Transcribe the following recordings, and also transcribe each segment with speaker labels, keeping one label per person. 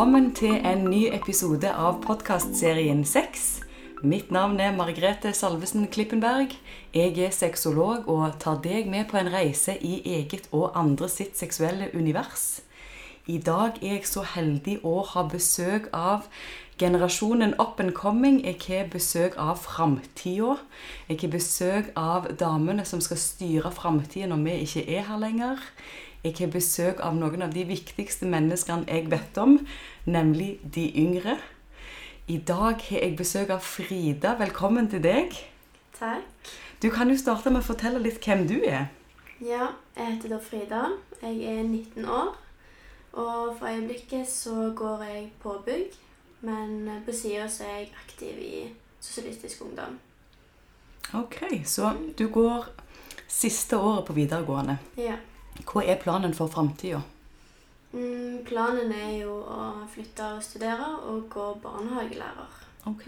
Speaker 1: Velkommen til en ny episode av podkastserien Sex. Mitt navn er Margrethe Salvesen Klippenberg. Jeg er sexolog og tar deg med på en reise i eget og andre sitt seksuelle univers. I dag er jeg så heldig å ha besøk av generasjonen up and coming. Jeg har besøk av framtida. Jeg har besøk av damene som skal styre framtida når vi ikke er her lenger. Jeg har besøk av noen av de viktigste menneskene jeg vet om, nemlig de yngre. I dag har jeg besøk av Frida. Velkommen til deg.
Speaker 2: Takk.
Speaker 1: Du kan jo starte med å fortelle litt hvem du er.
Speaker 2: Ja, jeg heter da Frida. Jeg er 19 år. Og for øyeblikket så går jeg på bygg, men på sida så er jeg aktiv i Sosialistisk Ungdom.
Speaker 1: Ok, så du går siste året på videregående.
Speaker 2: Ja.
Speaker 1: Hva er planen for framtida?
Speaker 2: Mm, planen er jo å flytte og studere og gå barnehagelærer.
Speaker 1: Ok,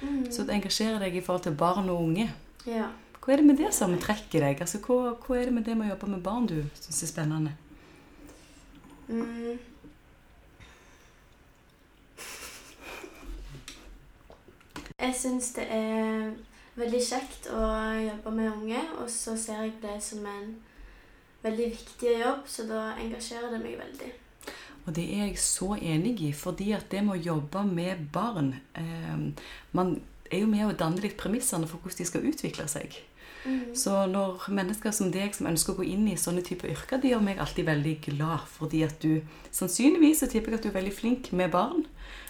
Speaker 2: Mm.
Speaker 1: Så du engasjerer deg i forhold til barn og unge.
Speaker 2: Ja.
Speaker 1: Hva er det med det som trekker deg? Altså, hva, hva er det med det med å jobbe med barn du syns er spennende?
Speaker 2: Mm. Jeg syns det er veldig kjekt å jobbe med unge, og så ser jeg på det som en veldig viktig jobb, så da engasjerer det meg veldig.
Speaker 1: Og det er jeg så enig i, fordi at det med å jobbe med barn eh, Man er jo med å danne litt premissene for hvordan de skal utvikle seg.
Speaker 2: Mm.
Speaker 1: Så når mennesker som deg som ønsker å gå inn i sånne typer yrker, de gjør meg alltid veldig glad. Fordi at du sannsynligvis så tipper jeg at du er veldig flink med barn.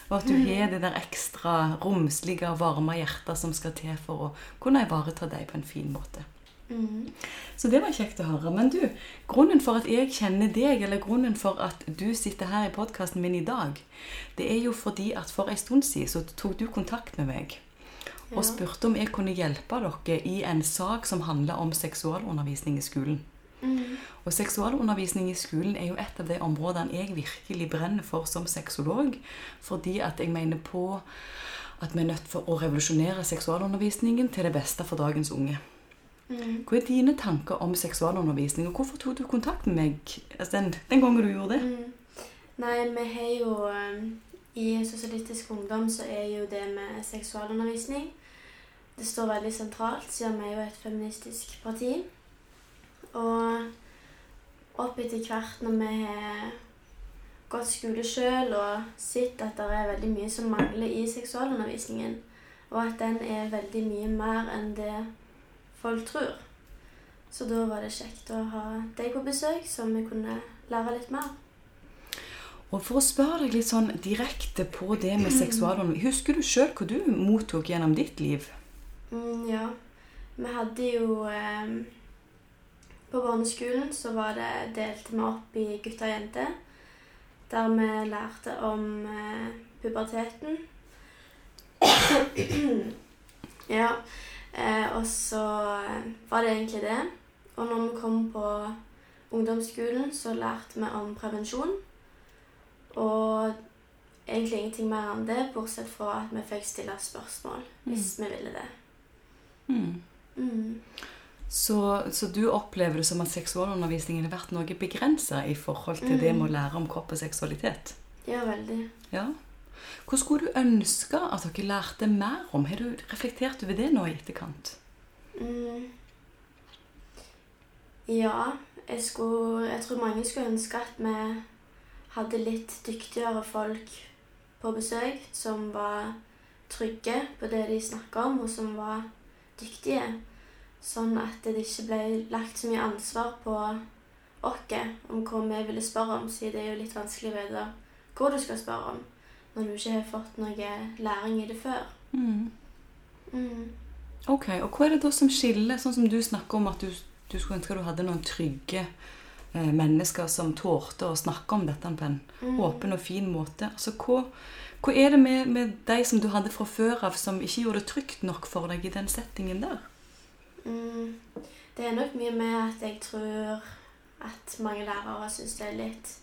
Speaker 1: Og at du
Speaker 2: mm.
Speaker 1: har det der ekstra romslige varme hjertet som skal til for å kunne ivareta deg på en fin måte.
Speaker 2: Mm.
Speaker 1: Så det var kjekt å høre. Men du, grunnen for at jeg kjenner deg, eller grunnen for at du sitter her i podkasten min i dag, det er jo fordi at for en stund siden så tok du kontakt med meg og
Speaker 2: Ja.
Speaker 1: spurte om jeg kunne hjelpe dere i en sak som handler om seksualundervisning i skolen.
Speaker 2: Mm.
Speaker 1: Og seksualundervisning i skolen er jo et av de områdene jeg virkelig brenner for som sexolog, fordi at jeg mener på at vi er nødt for å revolusjonere seksualundervisningen til det beste for dagens unge.
Speaker 2: Mm.
Speaker 1: Hva er dine tanker om seksualundervisning, og hvorfor tok du kontakt med meg altså den, den gangen du gjorde det?
Speaker 2: Mm. Nei, vi har jo eh, I Sosialistisk Ungdom så er jo det med seksualundervisning Det står veldig sentralt, siden vi er jo et feministisk parti. Og opp etter hvert når vi har gått skole sjøl og sett at det er veldig mye som mangler i seksualundervisningen, og at den er veldig mye mer enn det folk tror. Så da var det kjekt å ha deg på besøk, så vi kunne lære litt mer.
Speaker 1: Og for å spørre deg litt sånn direkte på det med seksualundervisning Husker du sjøl hva du mottok gjennom ditt liv?
Speaker 2: Mm, ja. Vi hadde jo eh, På barneskolen så var det delte vi opp i gutter og jenter. Der vi lærte om eh, puberteten. ja. Eh, og så eh, var det egentlig det. Og når vi kom på ungdomsskolen, så lærte vi om prevensjon. Og egentlig ingenting mer enn det, bortsett fra at vi fikk stille spørsmål hvis vi ville det.
Speaker 1: Mm.
Speaker 2: Mm.
Speaker 1: Så, så du opplever det som at seksualundervisningen har vært noe begrensa i forhold til det
Speaker 2: Mm.
Speaker 1: med å lære om kropp og seksualitet?
Speaker 2: Ja, veldig.
Speaker 1: Ja. Hva skulle du ønske at dere lærte mer om? Har du reflektert over det nå i etterkant?
Speaker 2: Mm. Ja, jeg, skulle, jeg tror mange skulle ønske at vi hadde litt dyktigere folk på besøk som var trygge på det de snakka om, og som var dyktige. Sånn at det ikke ble lagt så mye ansvar på oss om hva vi ville spørre om, siden det er jo litt vanskelig å vite hva du skal spørre om når du ikke har fått noe læring i det før.
Speaker 1: Mm.
Speaker 2: Mm.
Speaker 1: Ok, og hva er det da som skiller, sånn som du snakker om at du, du skulle ønske du hadde noen trygge eh, mennesker som tålte å snakke om dette på en
Speaker 2: Mm.
Speaker 1: åpen og fin måte. Altså, hva, hva er det med, med de som du hadde fra før av, som ikke gjorde det trygt nok for deg i den settingen der?
Speaker 2: Mm, det er nok mye med at jeg tror at mange lærere syns det er litt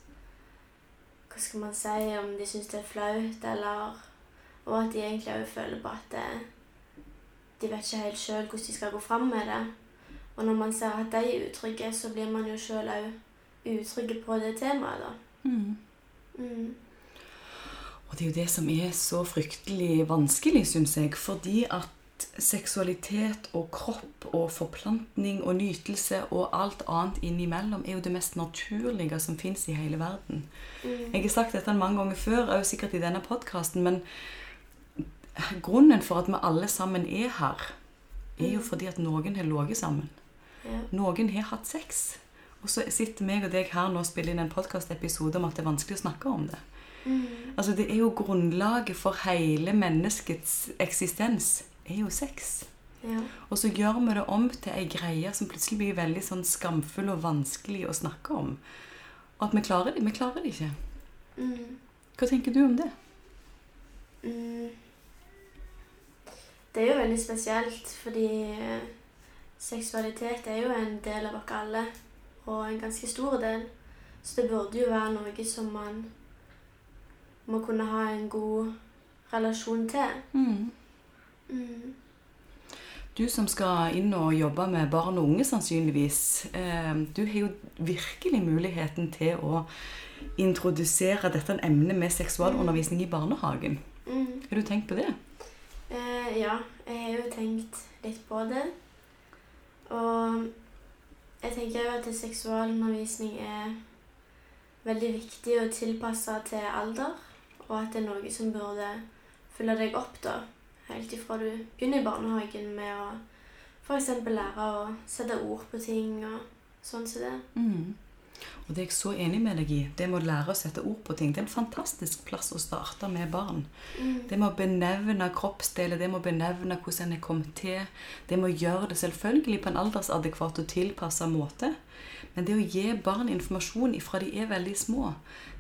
Speaker 2: Hva skal man si Om de syns det er flaut, eller Og at de egentlig òg føler på at det, de vet ikke helt sjøl hvordan de skal gå fram med det. Og når man ser at de er utrygge, så blir man jo sjøl òg utrygge på det temaet, da.
Speaker 1: Mm.
Speaker 2: Mm.
Speaker 1: Og det er jo det som er så fryktelig vanskelig, syns jeg. Fordi at seksualitet og kropp og forplantning og nytelse og alt annet innimellom er jo det mest naturlige som fins i hele verden.
Speaker 2: Mm.
Speaker 1: Jeg har sagt dette mange ganger før, og sikkert i denne podkasten, men grunnen for at vi alle sammen er her, er jo fordi at noen har ligget sammen.
Speaker 2: Ja.
Speaker 1: Noen har hatt sex. Og så sitter meg og deg her nå og spiller inn en podkastepisode om at det er vanskelig å snakke om det.
Speaker 2: Mm.
Speaker 1: Altså Det er jo grunnlaget for hele menneskets eksistens. Er jo sex.
Speaker 2: Ja.
Speaker 1: Og så gjør vi det om til ei greie som plutselig blir veldig sånn skamfull og vanskelig å snakke om. Og at vi klarer det. Vi klarer det ikke.
Speaker 2: Mm.
Speaker 1: Hva tenker du om det?
Speaker 2: Mm. Det er jo veldig spesielt, fordi eh, seksualitet er jo en del av oss alle, og en ganske stor del. Så det burde jo være noe som man må kunne ha en god relasjon til.
Speaker 1: Mm.
Speaker 2: Mm.
Speaker 1: Du som skal inn og jobbe med barn og unge, sannsynligvis. Eh, du har jo virkelig muligheten til å introdusere dette emnet med seksualundervisning i barnehagen.
Speaker 2: Mm.
Speaker 1: Har du tenkt på det?
Speaker 2: Uh, ja, jeg har jo tenkt litt på det. Og jeg tenker jo at seksualundervisning er veldig viktig og tilpassa til alder, og at det er noe som burde følge deg opp da, helt ifra du begynner i barnehagen med å f.eks. lære å sette ord på ting og sånn som det.
Speaker 1: Mm. Og det er jeg så enig med deg i. Det med å lære å sette ord på ting. Det er en fantastisk plass å starte med barn.
Speaker 2: Mm.
Speaker 1: Det med å benevne kroppsdeler, det med å benevne hvordan en er kommet til. Det med å gjøre det selvfølgelig på en aldersadekvat og tilpassa måte. Men det å gi barn informasjon ifra de er veldig små,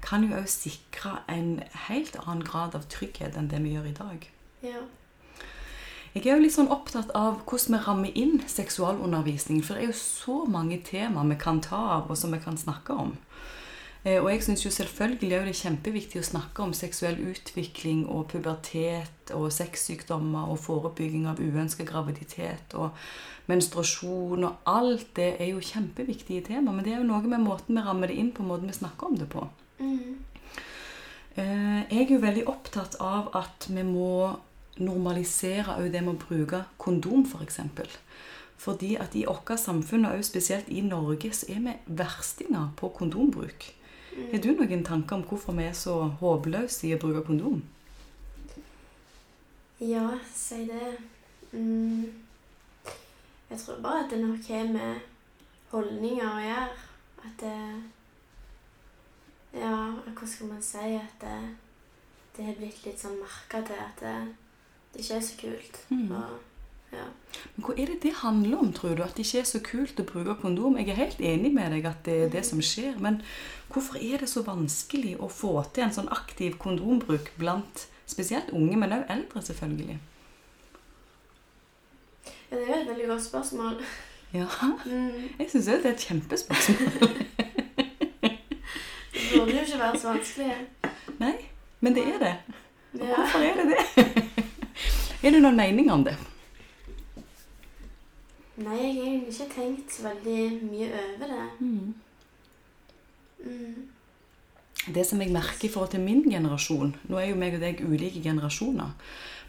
Speaker 1: kan jo òg sikre en helt annen grad av trygghet enn det vi gjør i dag.
Speaker 2: Ja.
Speaker 1: Jeg er jo litt sånn opptatt av hvordan vi rammer inn seksualundervisning. For det er jo så mange temaer vi kan ta av, og som vi kan snakke om. Eh, Og jeg syns jo selvfølgelig er det kjempeviktig å snakke om seksuell utvikling og pubertet og sexsykdommer og forebygging av uønska graviditet og menstruasjon og alt det er jo kjempeviktige tema. Men det er jo noe med måten vi rammer det inn på, måten vi snakker om det på.
Speaker 2: Mm.
Speaker 1: Eh, Jeg er jo veldig opptatt av at vi må normalisere òg det med å bruke kondom, f.eks. For eksempel. Fordi at i vårt samfunn, og spesielt i Norge, så er vi verstinger på kondombruk. Har du noen tanker om hvorfor vi er så håpløse i å bruke kondom?
Speaker 2: Ja, si det. Mm. Jeg tror bare at det nok har med holdninger å gjøre. At det Ja, hva skal man si? At det, det har blitt litt sånn merka til at det, det ikke er så kult.
Speaker 1: Mm.
Speaker 2: Og, ja.
Speaker 1: Men Hva er det det handler om, tror du? At det ikke er så kult å bruke kondom? Jeg er helt enig med deg at det er det som skjer, men hvorfor er det så vanskelig å få til en sånn aktiv kondombruk blant spesielt unge, men òg eldre, selvfølgelig?
Speaker 2: ja, det er jo et veldig godt spørsmål.
Speaker 1: Ja,
Speaker 2: Mm.
Speaker 1: jeg syns det er et kjempespørsmål.
Speaker 2: Det burde jo ikke være så vanskelig.
Speaker 1: Nei, men det er det. Og hvorfor er det det? er det noen mening om det?
Speaker 2: Nei, jeg har egentlig ikke tenkt så veldig mye over det.
Speaker 1: Mm.
Speaker 2: Mm.
Speaker 1: Det som jeg merker i forhold til min generasjon Nå er jo meg og deg ulike generasjoner.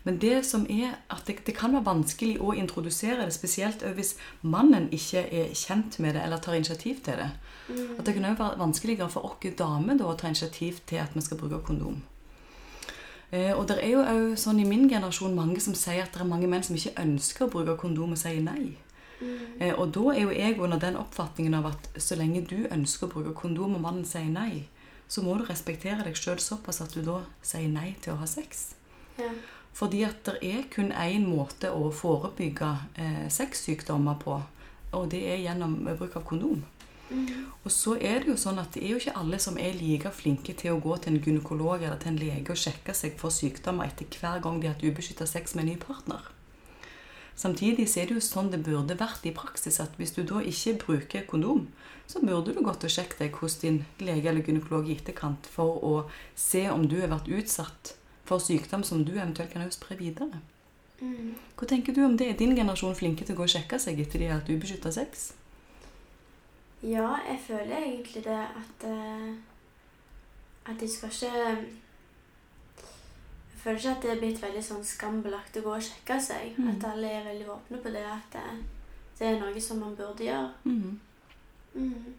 Speaker 1: Men det som er at det, det kan være vanskelig å introdusere det, spesielt hvis mannen ikke er kjent med det eller tar initiativ til det.
Speaker 2: Mm.
Speaker 1: At det kan også være vanskeligere for oss damer da, å ta initiativ til at vi skal bruke kondom. Eh, og det er jo òg sånn i min generasjon mange som sier at det er mange menn som ikke ønsker å bruke kondom og sier nei.
Speaker 2: Mm.
Speaker 1: Eh, og da er jo jeg under den oppfatningen av at så lenge du ønsker å bruke kondom, og mannen sier nei, så må du respektere deg sjøl såpass at du da sier nei til å ha sex.
Speaker 2: Ja.
Speaker 1: Fordi at det er kun én måte å forebygge eh, sexsykdommer på, og det er gjennom bruk av kondom.
Speaker 2: Mm.
Speaker 1: Og så er det jo sånn at det er jo ikke alle som er like flinke til å gå til en gynekolog eller til en lege og sjekke seg for sykdommer etter hver gang de har hatt ubeskytta sex med en ny partner. Samtidig så er det jo sånn det burde vært i praksis at hvis du da ikke bruker kondom, så burde du gått og sjekket deg hos din lege eller gynekolog i etterkant for å se om du har vært utsatt for sykdom som du eventuelt kan spre videre.
Speaker 2: Mm.
Speaker 1: Hva tenker du om det? Er din generasjon flinke til å gå og sjekke seg etter de har hatt ubeskytta sex?
Speaker 2: Ja, jeg føler egentlig det at eh, At jeg skal ikke føler ikke at det er blitt veldig sånn skambelagt å gå og sjekke seg.
Speaker 1: Mm.
Speaker 2: At alle er veldig åpne på det, at det, det er noe som man burde gjøre.
Speaker 1: Mm.
Speaker 2: Mm.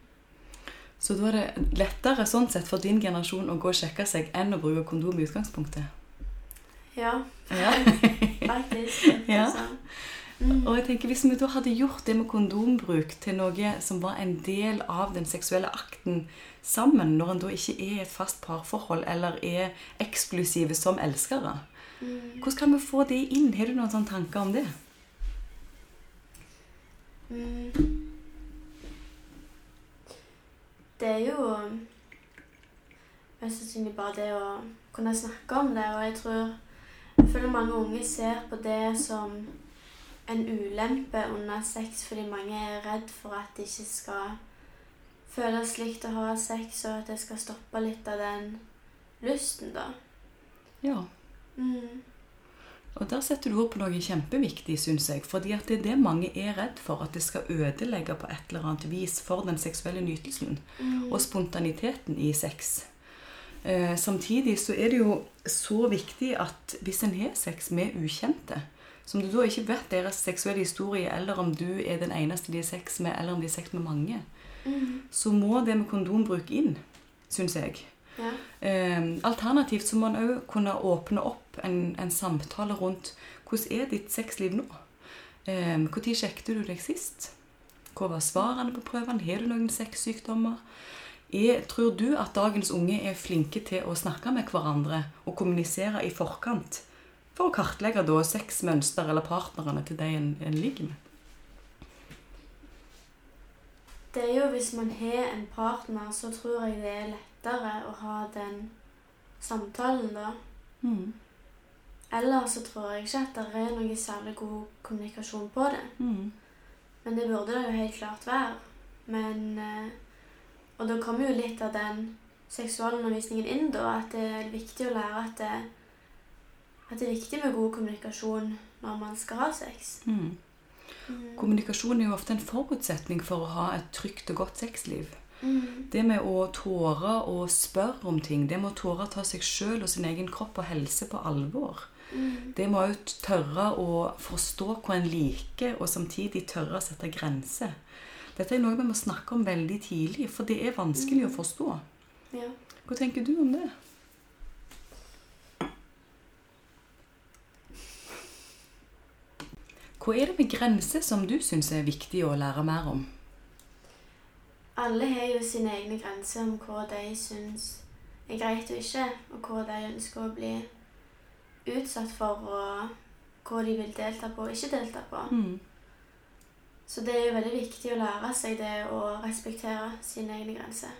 Speaker 1: Så da er det lettere sånn sett for din generasjon å gå og sjekke seg enn å bruke kondom i utgangspunktet?
Speaker 2: Ja,
Speaker 1: Ja.
Speaker 2: faktisk.
Speaker 1: Ja.
Speaker 2: sånn. Mm.
Speaker 1: Og jeg tenker Hvis vi da hadde gjort det med kondombruk til noe som var en del av den seksuelle akten sammen, når en da ikke er i et fast parforhold eller er eksklusive som elskere,
Speaker 2: Mm.
Speaker 1: hvordan kan vi få det inn? Har du noen sånne tanker om det?
Speaker 2: Mm. Det er jo mest sannsynlig bare det å kunne snakke om det, og jeg tror Jeg føler mange unge ser på det som en ulempe under sex fordi mange er redd for at det ikke skal føles slikt å ha sex, og at det skal stoppe litt av den lysten, da.
Speaker 1: Ja.
Speaker 2: Mm.
Speaker 1: Og der setter du ord på noe kjempeviktig, syns jeg. Fordi at det er det mange er redd for. At det skal ødelegge på et eller annet vis for den seksuelle nytelsen.
Speaker 2: Mm.
Speaker 1: og spontaniteten i sex. Eh, samtidig så er det jo så viktig at hvis en har sex med ukjente, som du da ikke vet deres seksuelle historie, eller om du er den eneste de har sex med, eller om de har sex med mange,
Speaker 2: Mm.
Speaker 1: så må det med kondombruk inn, syns jeg.
Speaker 2: Ja.
Speaker 1: Eh, alternativt så må en òg kunne åpne opp en, en samtale rundt hvordan er ditt sexliv nå? Eh, Når sjekket du deg sist? Hva var svarene på prøvene? Har du noen sexsykdommer? Er, tror du at dagens unge er flinke til å snakke med hverandre og kommunisere i forkant? For å kartlegge da sexmønster eller partnerne til de en, en ligger med?
Speaker 2: Det er jo hvis man har en partner, så tror jeg det er lettere å ha den samtalen, da.
Speaker 1: Mm.
Speaker 2: Ellers så tror jeg ikke at det er noe særlig god kommunikasjon på det.
Speaker 1: Mm.
Speaker 2: Men det burde det jo helt klart være. Men eh, Og da kommer jo litt av den seksualundervisningen inn, da. At det er viktig å lære at det, at det er viktig med god kommunikasjon når man skal ha sex.
Speaker 1: Mm.
Speaker 2: Mm.
Speaker 1: Kommunikasjon er jo ofte en forutsetning for å ha et trygt og godt sexliv.
Speaker 2: Mm.
Speaker 1: Det med å tåre å spørre om ting, det med å tåre å ta seg sjøl og sin egen kropp og helse på alvor.
Speaker 2: Mm.
Speaker 1: Det med å tørre å forstå hva en liker, og samtidig tørre å sette grenser. Dette er noe vi må snakke om veldig tidlig, for det er vanskelig å forstå.
Speaker 2: Ja.
Speaker 1: Hva tenker du om det? Hva er det med grenser som du syns er viktig å lære mer om?
Speaker 2: Alle har jo sine egne grenser om hva de syns er greit og ikke, og hva de ønsker å bli utsatt for, og hva de vil delta på og ikke delta på.
Speaker 1: Mm.
Speaker 2: Så det er jo veldig viktig å lære seg det å respektere sine egne grenser.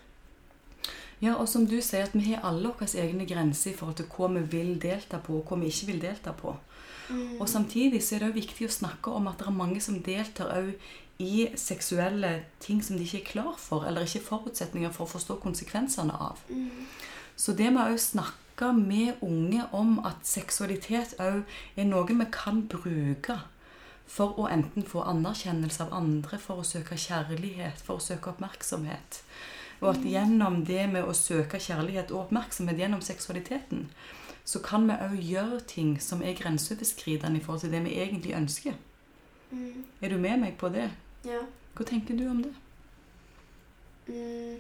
Speaker 1: Ja, og som du sier, at vi har alle våre egne grenser i forhold til hva vi vil delta på, og hva vi ikke vil delta på.
Speaker 2: Mm.
Speaker 1: Og samtidig så er det viktig å snakke om at det er mange som deltar òg i seksuelle ting som de ikke er klar for, eller ikke forutsetninger for å forstå konsekvensene av.
Speaker 2: Mm.
Speaker 1: Så det med å snakke med unge om at seksualitet òg er noe vi kan bruke for å enten få anerkjennelse av andre, for å søke kjærlighet, for å søke oppmerksomhet. Og at gjennom det med å søke kjærlighet og oppmerksomhet gjennom seksualiteten, så kan vi òg gjøre ting som er grenseoverskridende i forhold til det vi egentlig ønsker.
Speaker 2: Mm.
Speaker 1: Er du med meg på det?
Speaker 2: Ja.
Speaker 1: Hva tenker du om det?
Speaker 2: Mm.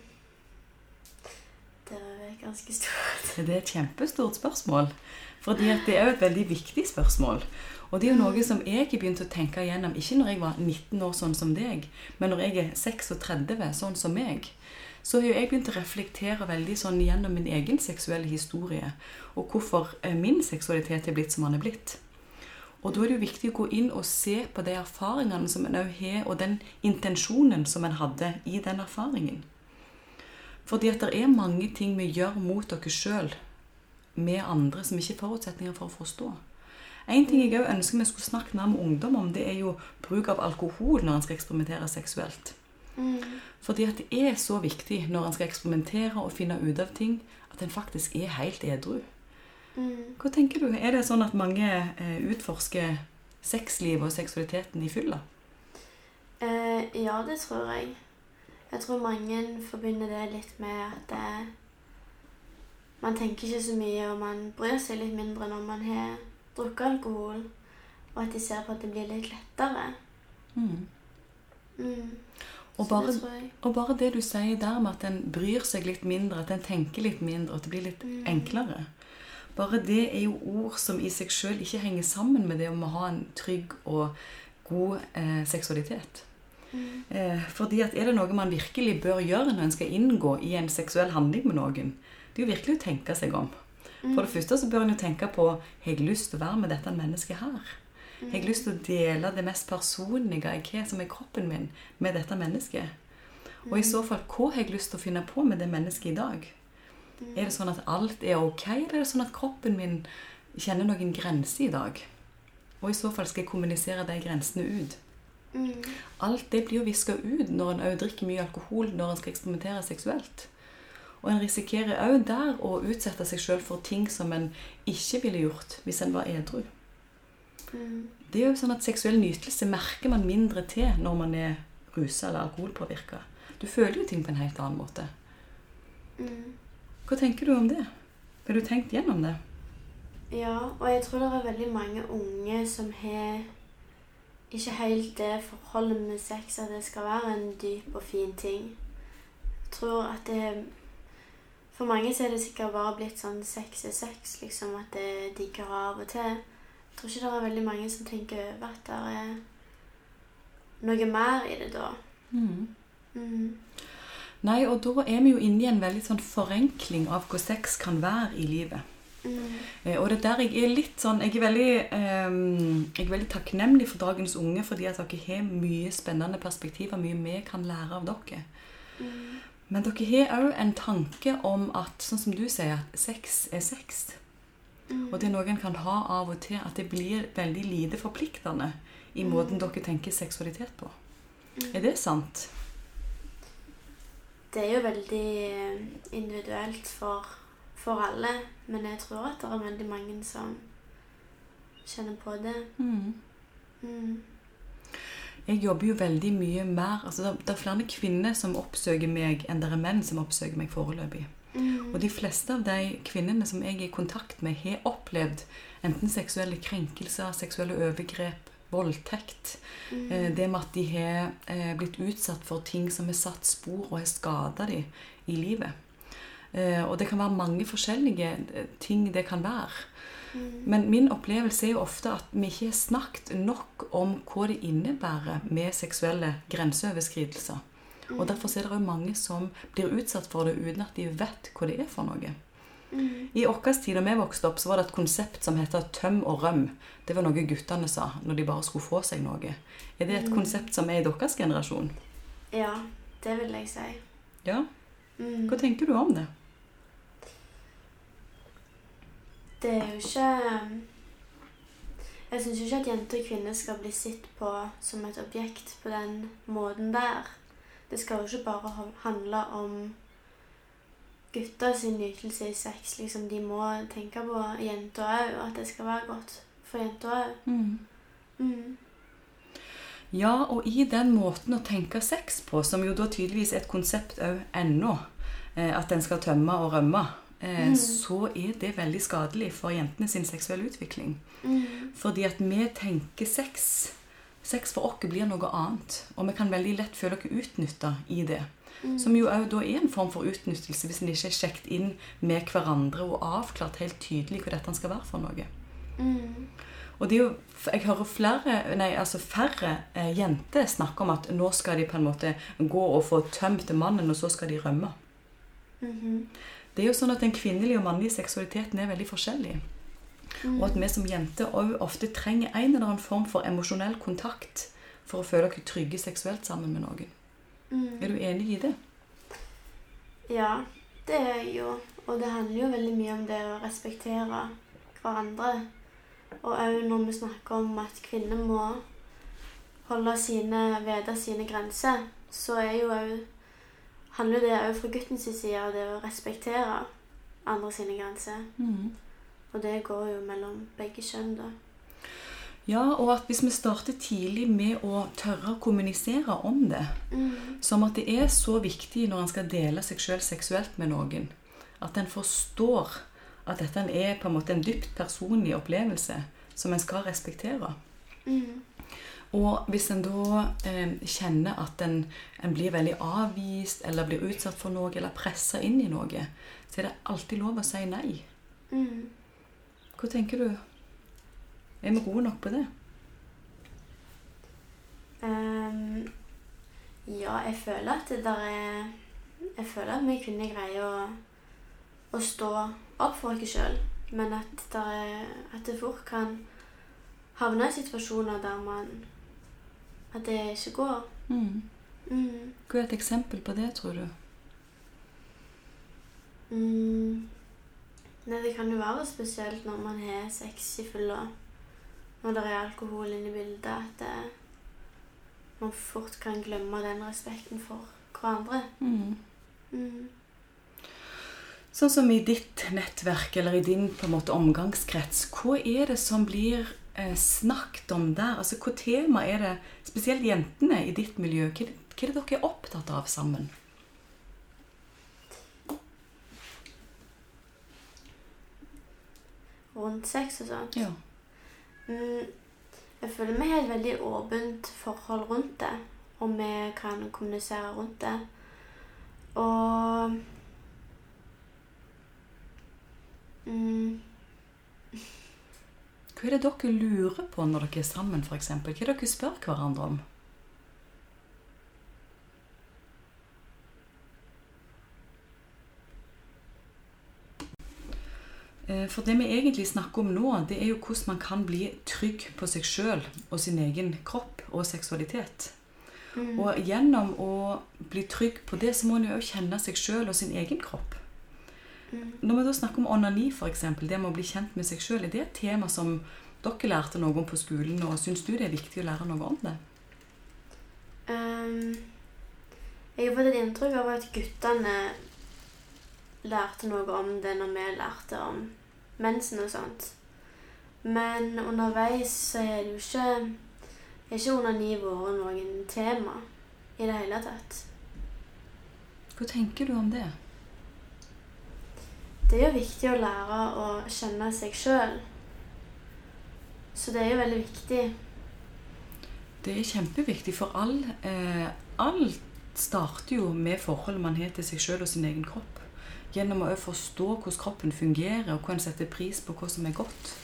Speaker 2: Det er ganske stort.
Speaker 1: Det er et kjempestort spørsmål. Fordi det er jo et veldig viktig spørsmål. Og det er jo noe som jeg har begynt å tenke igjennom, ikke når jeg var 19 år sånn som deg, men når jeg er 36 sånn som meg. Så har jeg begynt å reflektere veldig sånn gjennom min egen seksuelle historie. Og hvorfor eh, min seksualitet er blitt som den er blitt. Og da er det jo viktig å gå inn og se på de erfaringene som en òg har, og den intensjonen som en hadde i den erfaringen. Fordi at det er mange ting vi gjør mot oss sjøl med andre som ikke er forutsetninger for å forstå. En ting jeg òg ønsker vi skulle snakke mer med ungdom om, det er jo bruk av alkohol når en skal eksperimentere seksuelt.
Speaker 2: Mm.
Speaker 1: Fordi at det er så viktig når en skal eksperimentere og finne ut av ting, at en faktisk er helt edru.
Speaker 2: Mm.
Speaker 1: Hva tenker du? Er det sånn at mange eh, utforsker sexlivet og seksualiteten i fylla?
Speaker 2: Eh, ja, det tror jeg. Jeg tror mange forbinder det litt med at det, man tenker ikke så mye, og man bryr seg litt mindre når man har drukket alkohol. Og at de ser på at det blir litt lettere.
Speaker 1: Mm.
Speaker 2: Mm.
Speaker 1: Og bare, og bare det du sier der med at en bryr seg litt mindre, at en tenker litt mindre, at det blir litt
Speaker 2: Mm.
Speaker 1: enklere. Bare det er jo ord som i seg sjøl ikke henger sammen med det om å ha en trygg og god eh, seksualitet.
Speaker 2: Mm.
Speaker 1: Eh, fordi at er det noe man virkelig bør gjøre når en skal inngå i en seksuell handling med noen, det er jo virkelig å tenke seg om. For det første så bør en jo tenke på har jeg lyst til å være med dette mennesket her. Har jeg lyst til å dele det mest personlige jeg har, som er kroppen min, med dette mennesket? Og i så fall, hva har jeg lyst til å finne på med det mennesket i dag? Er det sånn at alt er ok, eller er det sånn at kroppen min kjenner noen grenser i dag? Og i så fall skal jeg kommunisere de grensene ut. Alt det blir jo viska ut når en òg drikker mye alkohol når en skal eksperimentere seksuelt. Og en risikerer òg der å utsette seg sjøl for ting som en ikke ville gjort hvis en var edru. Det er jo sånn at Seksuell nytelse merker man mindre til når man er rusa eller alkoholpåvirka. Du føler jo ting på en helt annen måte. Hva tenker du om det? Har du tenkt gjennom det?
Speaker 2: Ja, og jeg tror det er veldig mange unge som har ikke helt det forholdet med sex at det skal være en dyp og fin ting. Jeg tror at det For mange så er det sikkert bare blitt sånn sex er sex, liksom at det digger av og til. Jeg tror ikke det er veldig mange som tenker over at det er noe mer i det da. Mm.
Speaker 1: Nei, og da er vi jo inne i en veldig sånn forenkling av hva sex kan være i livet.
Speaker 2: Mm.
Speaker 1: Og det er der jeg er litt sånn Jeg er veldig, eh, jeg er veldig takknemlig for dagens unge fordi at dere har mye spennende perspektiver, mye vi kan lære av dere.
Speaker 2: Mm.
Speaker 1: Men dere har òg en tanke om at, sånn som du sier, at sex er sex.
Speaker 2: Mm.
Speaker 1: Og det er noe en kan ha av og til, at det blir veldig lite forpliktende i måten dere tenker seksualitet på. Er det sant?
Speaker 2: Det er jo veldig eh, individuelt for, for alle, men jeg tror at det er veldig mange som kjenner på det. Mm.
Speaker 1: Jeg jobber jo veldig mye mer altså det er flere kvinner som oppsøker meg, enn det er menn som oppsøker meg foreløpig.
Speaker 2: Mm.
Speaker 1: Og de fleste av de kvinnene som jeg er i kontakt med, har opplevd enten seksuelle krenkelser, seksuelle overgrep, voldtekt.
Speaker 2: Mm.
Speaker 1: Eh, Det med at de har eh, blitt utsatt for ting som har satt spor og har skada dem i livet. Eh, Og det kan være mange forskjellige ting det kan være.
Speaker 2: Mm.
Speaker 1: Men min opplevelse er jo ofte at vi ikke har snakket nok om hva det innebærer med seksuelle grenseoverskridelser. Og derfor er det jo mange som blir utsatt for det uten at de vet hva det er for noe.
Speaker 2: Mm.
Speaker 1: I vår tid da vi vokste opp, så var det et konsept som heter tøm og røm. Det var noe guttene sa når de bare skulle få seg noe. Er det et konsept som er i deres generasjon?
Speaker 2: Ja, det vil jeg si.
Speaker 1: Ja.
Speaker 2: Mm.
Speaker 1: Hva tenker du om det?
Speaker 2: Det er jo ikke Jeg syns ikke at jenter og kvinner skal bli sett på som et objekt på den måten der. Det skal jo ikke bare handle om gutter sin nytelse i sex. Liksom, de må tenke på jenter òg, og at det skal være godt for jenter òg. Mm.
Speaker 1: Ja, og i den måten å tenke sex på, som jo da tydeligvis er et konsept òg ennå, eh, at en skal tømme og rømme, eh,
Speaker 2: Mm.
Speaker 1: så er det veldig skadelig for jentene sin seksuelle utvikling.
Speaker 2: Mm.
Speaker 1: Fordi at vi tenker sex Sex for oss blir noe annet. Og vi kan veldig lett føle oss utnytta i det.
Speaker 2: Mm.
Speaker 1: Som jo òg da er en form for utnyttelse, hvis en ikke er sjekket inn med hverandre og avklart helt tydelig hva dette skal være for noe.
Speaker 2: Mm.
Speaker 1: Og det er jo, jeg hører flere, nei, altså færre eh, jenter snakke om at nå skal de på en måte gå og få tømt mannen, og så skal de rømme.
Speaker 2: Mhm.
Speaker 1: Det er jo sånn at Den kvinnelige og mannlige seksualiteten er veldig forskjellig.
Speaker 2: Mm.
Speaker 1: Og at vi som jenter òg ofte trenger en eller annen form for emosjonell kontakt for å føle oss trygge seksuelt sammen med noen.
Speaker 2: Mm.
Speaker 1: Er du enig i det?
Speaker 2: Ja, det er jeg jo. Og det handler jo veldig mye om det å respektere hverandre. Og òg når vi snakker om at kvinner må holde sine, vite sine grenser, så er jo òg handler det òg fra guttens side det å respektere andre sine grenser. Og det går jo mellom begge kjønn, da.
Speaker 1: Ja, og at hvis vi starter tidlig med å tørre å kommunisere om det,
Speaker 2: Mm.
Speaker 1: som at det er så viktig når en skal dele seg sjøl seksuelt med noen, At en forstår at dette er på en måte en dypt personlig opplevelse som en skal respektere.
Speaker 2: Mm.
Speaker 1: Og hvis en da eh, kjenner at en, en blir veldig avvist, eller blir utsatt for noe, eller pressa inn i noe, så er det alltid lov å si nei.
Speaker 2: Mm.
Speaker 1: Hva tenker du? Er vi gode nok på det?
Speaker 2: Um, ja, jeg føler at det der er Jeg føler at vi kvinner greier å, å stå opp for oss sjøl, men at, er, at det fort kan havne i situasjoner der man At det ikke går.
Speaker 1: Mm.
Speaker 2: Mm.
Speaker 1: Hva er et eksempel på det, tror du?
Speaker 2: Mm. Nei, det kan jo være spesielt når man har sex i fylla. Når det er alkohol inne i bildet. At det, man fort kan glemme den respekten for hverandre.
Speaker 1: Mm.
Speaker 2: Mm.
Speaker 1: Sånn som i ditt nettverk eller i din på en måte omgangskrets, hva er det som blir eh, snakket om der? Altså, Hva tema er det, spesielt jentene i ditt miljø, hva, hva er det dere er opptatt av sammen?
Speaker 2: Rundt sex og sånt.
Speaker 1: Ja.
Speaker 2: Mm. Jeg føler vi har et veldig åpent forhold rundt det. Og vi kan kommunisere rundt det. Og mm.
Speaker 1: Hva er det dere lurer på når dere er sammen, f.eks.? Hva er det dere spør hverandre om? For det vi egentlig snakker om nå, det er jo hvordan man kan bli trygg på seg sjøl og sin egen kropp og seksualitet.
Speaker 2: Mm.
Speaker 1: Og gjennom å bli trygg på det, så må en jo også kjenne seg sjøl og sin egen kropp.
Speaker 2: Mm.
Speaker 1: Når vi da snakker om onani, f.eks., det med å bli kjent med seg sjøl, er det et tema som dere lærte noe om på skolen, og syns du det er viktig å lære noe om det?
Speaker 2: Um, jeg har fått et inntrykk av at guttene lærte noe om det når vi lærte om mensen og sånt. Men underveis så er det jo ikke ikke onani vært noen tema i det hele tatt.
Speaker 1: Hva tenker du om det?
Speaker 2: Det er jo viktig å lære å kjenne seg sjøl. Så det er jo veldig viktig.
Speaker 1: Det er kjempeviktig, for all, eh, alt starter jo med forholdet man har til seg sjøl og sin egen kropp. Gjennom å forstå hvordan kroppen fungerer, og hvordan sette pris på hva som er godt.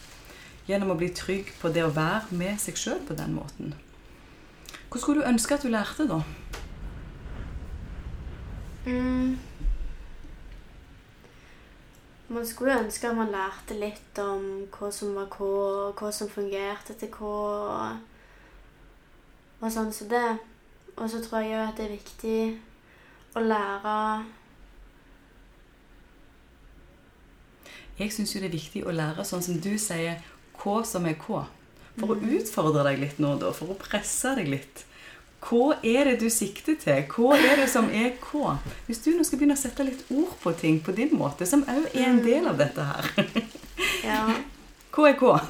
Speaker 1: Gjennom å bli trygg på det å være med seg sjøl på den måten. Hva skulle du ønske at du lærte, da?
Speaker 2: Mm. Man skulle ønske at man lærte litt om hva som var hva, hva som fungerte til hva, og, sånn som det. Og så tror jeg jo at det er viktig å lære
Speaker 1: Jeg syns jo det er viktig å lære, sånn som du sier, hva som er hva. For å utfordre deg litt nå, da. For å presse deg litt. Hva er det du sikter til? Hva er det som er hva? Hvis du nå skal begynne å sette litt ord på ting på din måte, som òg er en del av dette her.
Speaker 2: Ja.
Speaker 1: Hva er hva?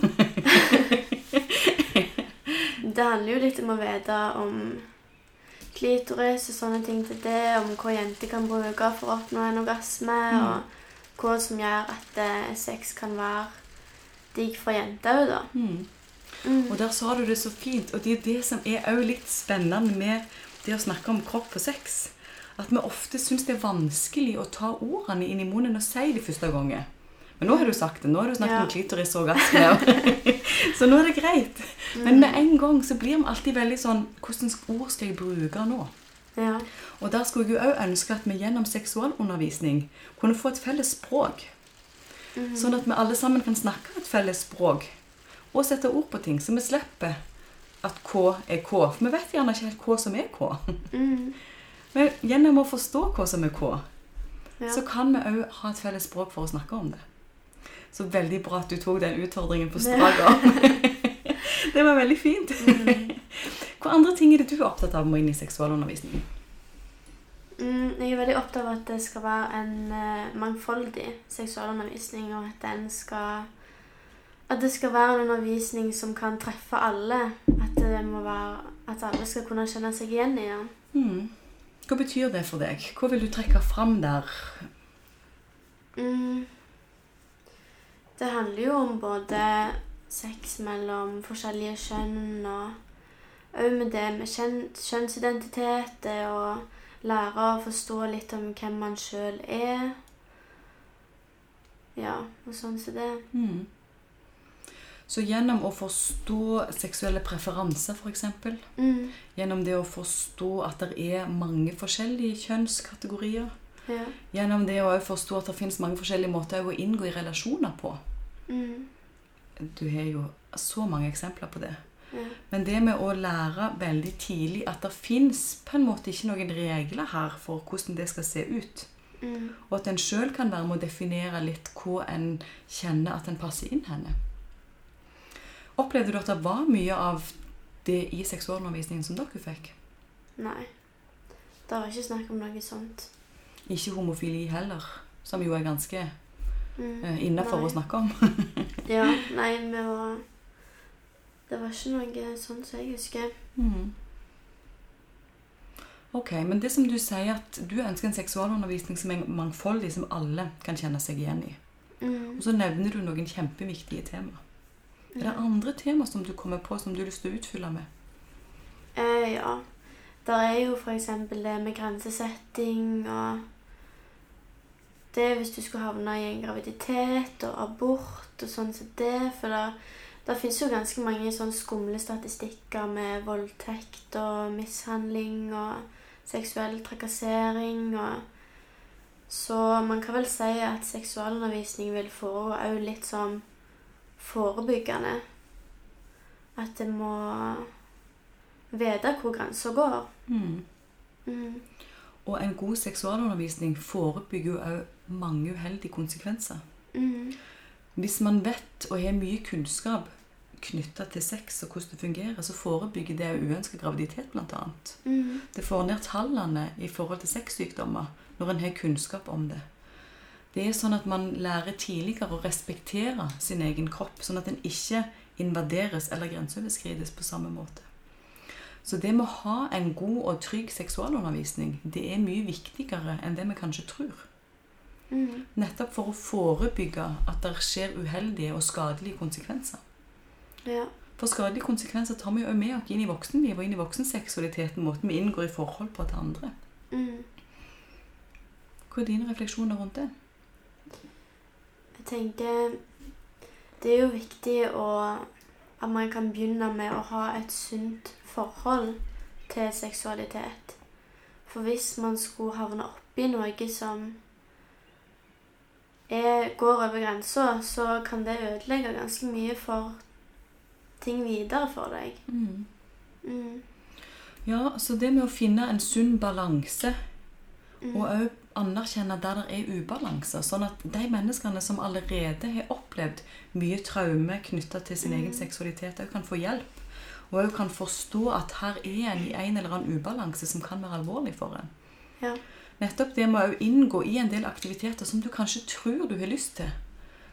Speaker 2: Det handler jo litt om å vite om klitoris og sånne ting til det, om hva jenter kan bruke for å oppnå en orgasme,
Speaker 1: Mm.
Speaker 2: og hva som gjør at eh, sex kan være digg for jenter òg, da.
Speaker 1: Mm.
Speaker 2: Mm.
Speaker 1: Og der sa du det så fint. Og det er det som er òg litt spennende med det å snakke om kropp og sex. At vi ofte syns det er vanskelig å ta ordene inn i munnen og si det første gangen. Men nå har du sagt det. Nå har du snakket
Speaker 2: Ja.
Speaker 1: om klitoris og orgasme. så nå er det greit. Men med en gang så blir vi alltid veldig sånn Hvilke ord skal jeg bruke nå?
Speaker 2: Ja.
Speaker 1: Og der skulle jeg jo òg ønske at vi gjennom seksualundervisning kunne få et felles språk.
Speaker 2: Mhm.
Speaker 1: Sånn at vi alle sammen kan snakke et felles språk og sette ord på ting, så vi slipper at K er K. For vi vet gjerne ikke helt hva som er K.
Speaker 2: Mm.
Speaker 1: Men gjennom å forstå hva som er K,
Speaker 2: Ja.
Speaker 1: så kan vi òg ha et felles språk for å snakke om det. Så veldig bra at du tok den utfordringen på strak arm. det var veldig fint.
Speaker 2: Mm.
Speaker 1: Hva andre ting er det du er opptatt av med inn i seksualundervisning?
Speaker 2: Mm, jeg er veldig opptatt av at det skal være en uh, mangfoldig seksualundervisning, og at den skal At det skal være en undervisning som kan treffe alle. At være At alle skal kunne kjenne seg igjen i den.
Speaker 1: Mm. Hva betyr det for deg? Hva vil du trekke fram der?
Speaker 2: Mm. Det handler jo om både sex mellom forskjellige kjønn og òg med det med kjønnsidentitet, det å lære å forstå litt om hvem man sjøl er. Ja, og sånn som det.
Speaker 1: Mm. Så gjennom å forstå seksuelle preferanser, f.eks.,
Speaker 2: Mm.
Speaker 1: gjennom det å forstå at det er mange forskjellige kjønnskategorier,
Speaker 2: Ja.
Speaker 1: gjennom det å forstå at det finnes mange forskjellige måter å inngå i relasjoner på
Speaker 2: Mm.
Speaker 1: Du har jo så mange eksempler på det.
Speaker 2: Ja.
Speaker 1: Men det med å lære veldig tidlig at det fins på en måte ikke noen regler her for hvordan det skal se ut,
Speaker 2: Mm.
Speaker 1: og at en sjøl kan være med å definere litt hvor en kjenner at en passer inn henne. Opplevde du at det var mye av det i seksualundervisningen som dere fikk?
Speaker 2: Nei. Det var ikke snakk om noe sånt.
Speaker 1: Ikke homofili heller, som jo er ganske
Speaker 2: Mm.
Speaker 1: eh, innafor å snakke om.
Speaker 2: Ja, nei, vi var Det var ikke noe sånn som jeg husker.
Speaker 1: Mm. Ok, men det som du sier at du ønsker en seksualundervisning som er mangfoldig, som alle kan kjenne seg igjen i.
Speaker 2: Mm.
Speaker 1: Og så nevner du noen kjempeviktige tema. Er det andre tema som du kommer på som du har lyst til å utfylle med?
Speaker 2: Eh, ja. Der er jo f.eks. det med grensesetting og Det hvis du skulle havne i en graviditet og abort og sånn som det. For det, det fins jo ganske mange sånn skumle statistikker med voldtekt og mishandling og seksuell trakassering og Så man kan vel si at seksualundervisning vil foregå òg litt som forebyggende. At det må vite hvor grensa går.
Speaker 1: Mm.
Speaker 2: Mm.
Speaker 1: Og en god seksualundervisning forebygger jo òg mange uheldige konsekvenser.
Speaker 2: Mm.
Speaker 1: Hvis man vet og har mye kunnskap knytta til sex og hvordan det fungerer, så forebygger det uønsket graviditet, bl.a.
Speaker 2: Mm.
Speaker 1: Det får ned tallene i forhold til sexsykdommer når en har kunnskap om det. Det er sånn at man lærer tidligere å respektere sin egen kropp, sånn at den ikke invaderes eller grenseoverskrides på samme måte. Så det med å ha en god og trygg seksualundervisning, det er mye viktigere enn det vi kanskje tror.
Speaker 2: Mm.
Speaker 1: Nettopp for å forebygge at det skjer uheldige og skadelige konsekvenser.
Speaker 2: Ja.
Speaker 1: For skadelige konsekvenser tar vi jo med oss inn i voksenlivet og inn i voksenseksualiteten, måten vi inngår i forhold på til andre.
Speaker 2: Mm.
Speaker 1: Hva er dine refleksjoner rundt det?
Speaker 2: Jeg tenker det er jo viktig å, at man kan begynne med å ha et sunt forhold til seksualitet. For hvis man skulle havne oppi noe som er, går over grensa, så kan det ødelegge ganske mye for ting videre for deg. Mm.
Speaker 1: Ja, så det med å finne en sunn balanse,
Speaker 2: Mm.
Speaker 1: og òg anerkjenne der det er ubalanser, sånn at de menneskene som allerede har opplevd mye traume knytta til sin egen
Speaker 2: Mm.
Speaker 1: seksualitet, òg kan få hjelp. Og òg kan forstå at her er en i en eller annen ubalanse som kan være alvorlig for en.
Speaker 2: Ja.
Speaker 1: Nettopp det må òg inngå i en del aktiviteter som du kanskje tror du har lyst til,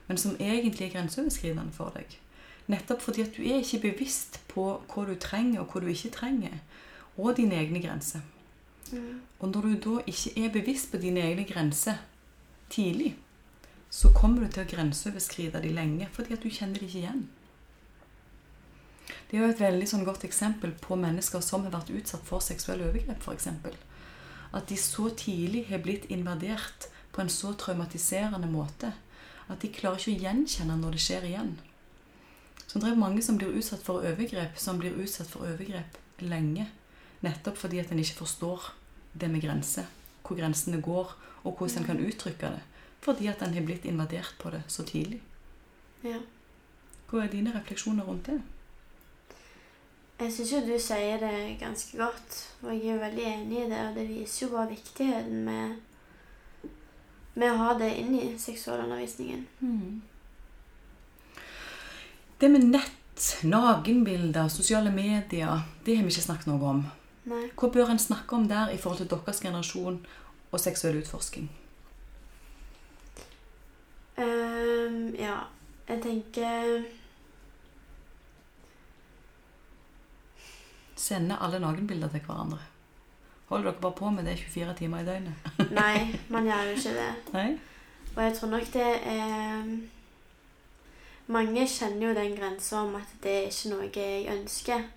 Speaker 1: men som egentlig er grenseoverskridende for deg. Nettopp fordi at du er ikke bevisst på hva du trenger, og hva du ikke trenger, og dine egne grenser.
Speaker 2: Mm.
Speaker 1: Og når du da ikke er bevisst på dine egne grenser tidlig, så kommer du til å grenseoverskride de lenge fordi at du kjenner det ikke igjen. Det er jo et veldig sånn godt eksempel på mennesker som har vært utsatt for seksuelle overgrep, f.eks. At de så tidlig har blitt invadert på en så traumatiserende måte at de klarer ikke å gjenkjenne når det skjer igjen. Så det er mange som blir utsatt for overgrep, som blir utsatt for overgrep lenge. Nettopp fordi at en ikke forstår det med grenser. Hvor grensene går, og hvordan en kan uttrykke det. Fordi at en har blitt invadert på det så tidlig.
Speaker 2: Ja.
Speaker 1: Hva er dine refleksjoner rundt det?
Speaker 2: Jeg syns jo du sier det ganske godt, og jeg er veldig enig i det. Og det viser jo bare viktigheten med, med å ha det inn i seksualundervisningen.
Speaker 1: Det med nett, nakenbilder, sosiale medier, det har vi ikke snakket noe om.
Speaker 2: Nei.
Speaker 1: Hva bør en snakke om der i forhold til deres generasjon og seksuell utforsking?
Speaker 2: Um, ja, jeg tenker
Speaker 1: Sende alle nakenbilder til hverandre. Holder dere bare på med det 24 timer i døgnet?
Speaker 2: Nei, man gjør jo ikke det.
Speaker 1: Nei?
Speaker 2: Og jeg tror nok det er Mange kjenner jo den grensa om at det er ikke noe jeg ønsker.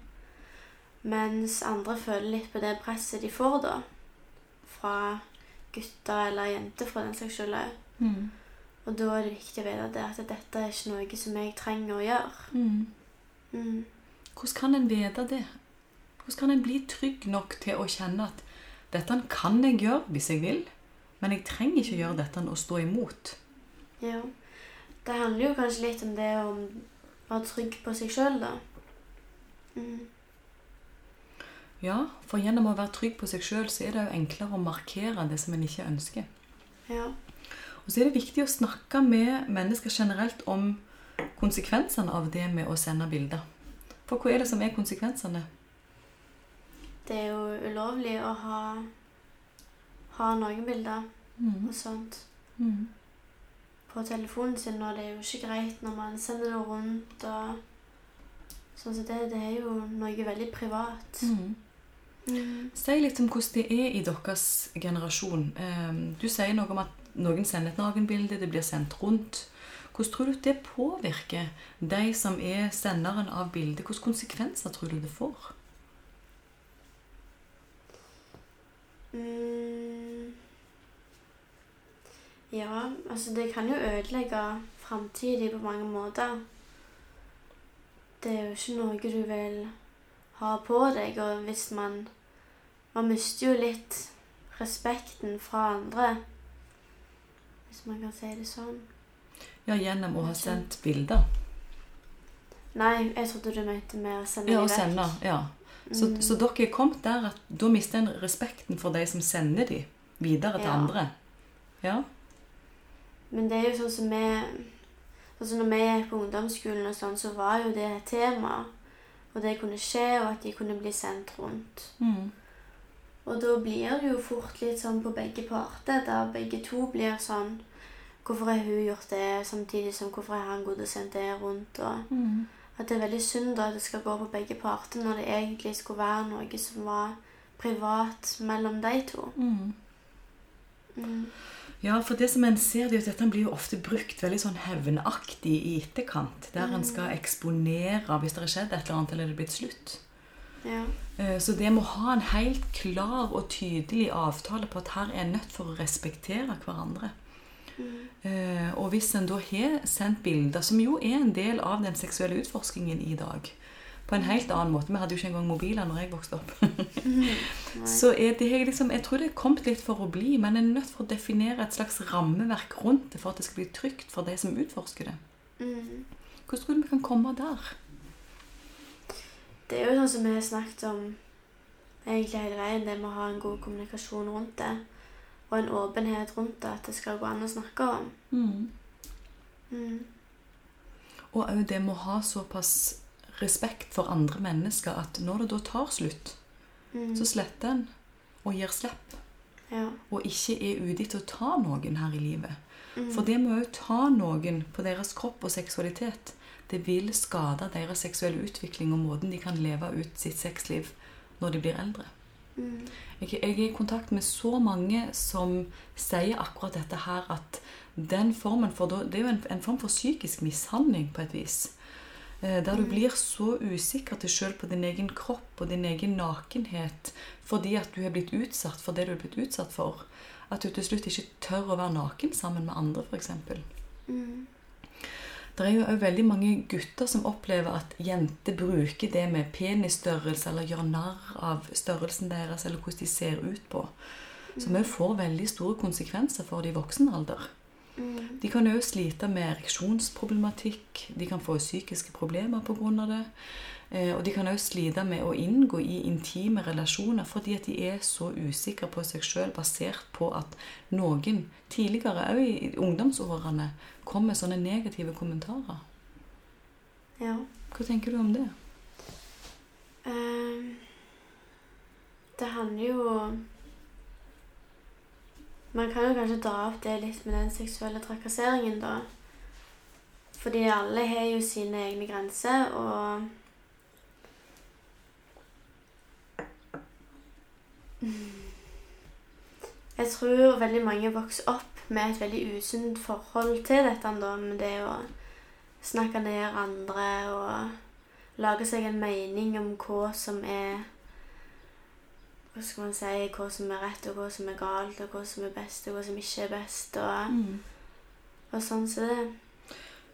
Speaker 2: Mens andre føler litt på det presset de får, da. Fra gutter eller jenter, for den saks skyld òg.
Speaker 1: Mm.
Speaker 2: Og da er det viktig å vite det at dette er ikke noe som jeg trenger å gjøre.
Speaker 1: Mm.
Speaker 2: Mm.
Speaker 1: Hvordan kan en vite det? Hvordan kan en bli trygg nok til å kjenne at dette kan jeg gjøre hvis jeg vil, men jeg trenger ikke gjøre dette og stå imot?
Speaker 2: Ja. Det handler jo kanskje litt om det å være trygg på seg sjøl, da. Mm.
Speaker 1: Ja, for gjennom å være trygg på seg sjøl, så er det jo enklere å markere det som en ikke ønsker.
Speaker 2: Ja.
Speaker 1: Og så er det viktig å snakke med mennesker generelt om konsekvensene av det med å sende bilder. For hva er det som er konsekvensene?
Speaker 2: Det er jo ulovlig å ha, ha nakenbilder
Speaker 1: Mm.
Speaker 2: og sånt
Speaker 1: Mm.
Speaker 2: På telefonen sin, og det er jo ikke greit når man sender det rundt og Sånn som det, det er jo noe veldig privat.
Speaker 1: Mm.
Speaker 2: Mm.
Speaker 1: Si litt om hvordan det er i deres generasjon. Eh, Du sier noe om at noen sender et nakenbilde, det blir sendt rundt. Hvordan tror du det påvirker de som er senderen av bildet? Hvilke konsekvenser tror du det får?
Speaker 2: Mm. Ja, altså det kan jo ødelegge framtida på mange måter. Det er jo ikke noe du vil ha på deg, og hvis man Man mister jo litt respekten fra andre. Hvis man kan si det sånn.
Speaker 1: Ja, gjennom å ha sendt bilder.
Speaker 2: Nei, jeg trodde du mente med å sende
Speaker 1: Ja,
Speaker 2: de
Speaker 1: å
Speaker 2: vekk.
Speaker 1: sende. Ja. Så,
Speaker 2: Mm.
Speaker 1: så dere er kommet der at da mister en respekten for de som sender de videre til
Speaker 2: Ja.
Speaker 1: andre. Ja.
Speaker 2: Men det er jo sånn som vi Altså når vi gikk på ungdomsskolen og sånn, så var jo det et tema. Og det kunne skje, og at de kunne bli sendt rundt.
Speaker 1: Mm.
Speaker 2: Og da blir det jo fort litt sånn på begge parter, der begge to blir sånn Hvorfor har hun gjort det, samtidig som hvorfor har han gått og sendt det rundt? Og
Speaker 1: Mm.
Speaker 2: at det er veldig synd da at det skal gå på begge parter, når det egentlig skulle være noe som var privat mellom de to.
Speaker 1: Mm.
Speaker 2: Mm.
Speaker 1: Ja, for det som en ser, det er at dette blir jo ofte brukt veldig sånn hevnaktig i etterkant. Der en skal eksponere hvis det har skjedd et eller annet, eller det er blitt slutt.
Speaker 2: Ja.
Speaker 1: Eh, Så det må ha en helt klar og tydelig avtale på at her er en nødt for å respektere hverandre.
Speaker 2: Mm.
Speaker 1: Eh, Og hvis en da har sendt bilder, som jo er en del av den seksuelle utforskingen i dag, på en helt annen måte Vi hadde jo ikke engang mobiler når jeg vokste opp.
Speaker 2: Nei.
Speaker 1: Så er det liksom, jeg tror det er kommet litt for å bli, men en er nødt for å definere et slags rammeverk rundt det for at det skal bli trygt for de som utforsker det.
Speaker 2: Mm.
Speaker 1: Hvordan tror du vi kan komme der?
Speaker 2: Det er jo sånn som vi har snakket om egentlig hele veien, det med å ha en god kommunikasjon rundt det. Og en åpenhet rundt det, at det skal gå an å snakke om.
Speaker 1: Mm.
Speaker 2: Mm.
Speaker 1: Og òg det med å ha såpass respekt for andre mennesker at når det da tar slutt,
Speaker 2: Mm.
Speaker 1: så sletter en og gir slipp.
Speaker 2: Ja.
Speaker 1: Og ikke er ute etter å ta noen her i livet.
Speaker 2: Mm.
Speaker 1: For det med å ta noen på deres kropp og seksualitet, det vil skade deres seksuelle utvikling og måten de kan leve ut sitt sexliv når de blir eldre.
Speaker 2: Mm.
Speaker 1: Jeg, jeg er i kontakt med så mange som sier akkurat dette her, at den formen for Det er jo en, en form for psykisk mishandling på et vis. Eh, Der du
Speaker 2: Mm.
Speaker 1: blir så usikker til sjøl på din egen kropp og din egen nakenhet fordi at du er blitt utsatt for det du er blitt utsatt for. At du til slutt ikke tør å være naken sammen med andre, f.eks.
Speaker 2: Mm.
Speaker 1: Det er jo også veldig mange gutter som opplever at jenter bruker det med penisstørrelse eller gjør narr av størrelsen deres eller hvordan de ser ut på. Som òg får veldig store konsekvenser for de i voksen alder.
Speaker 2: Mm.
Speaker 1: De kan òg slite med ereksjonsproblematikk, de kan få psykiske problemer pga. det. Eh, Og de kan òg slite med å inngå i intime relasjoner fordi at de er så usikre på seg sjøl basert på at noen tidligere, òg i ungdomsårene, kom med sånne negative kommentarer.
Speaker 2: Ja.
Speaker 1: Hva tenker du om det?
Speaker 2: Ehm, det handler jo Man kan jo kanskje dra opp det litt med den seksuelle trakasseringen, da. Fordi alle har jo sine egne grenser, og Jeg tror veldig mange vokser opp med et veldig usunt forhold til dette, da, med det å snakke ned andre og lage seg en mening om hva som er Hva skal man si Hva som er rett, og hva som er galt, og hva som er best, og hva som ikke er best, og,
Speaker 1: Mm.
Speaker 2: og sånn som det.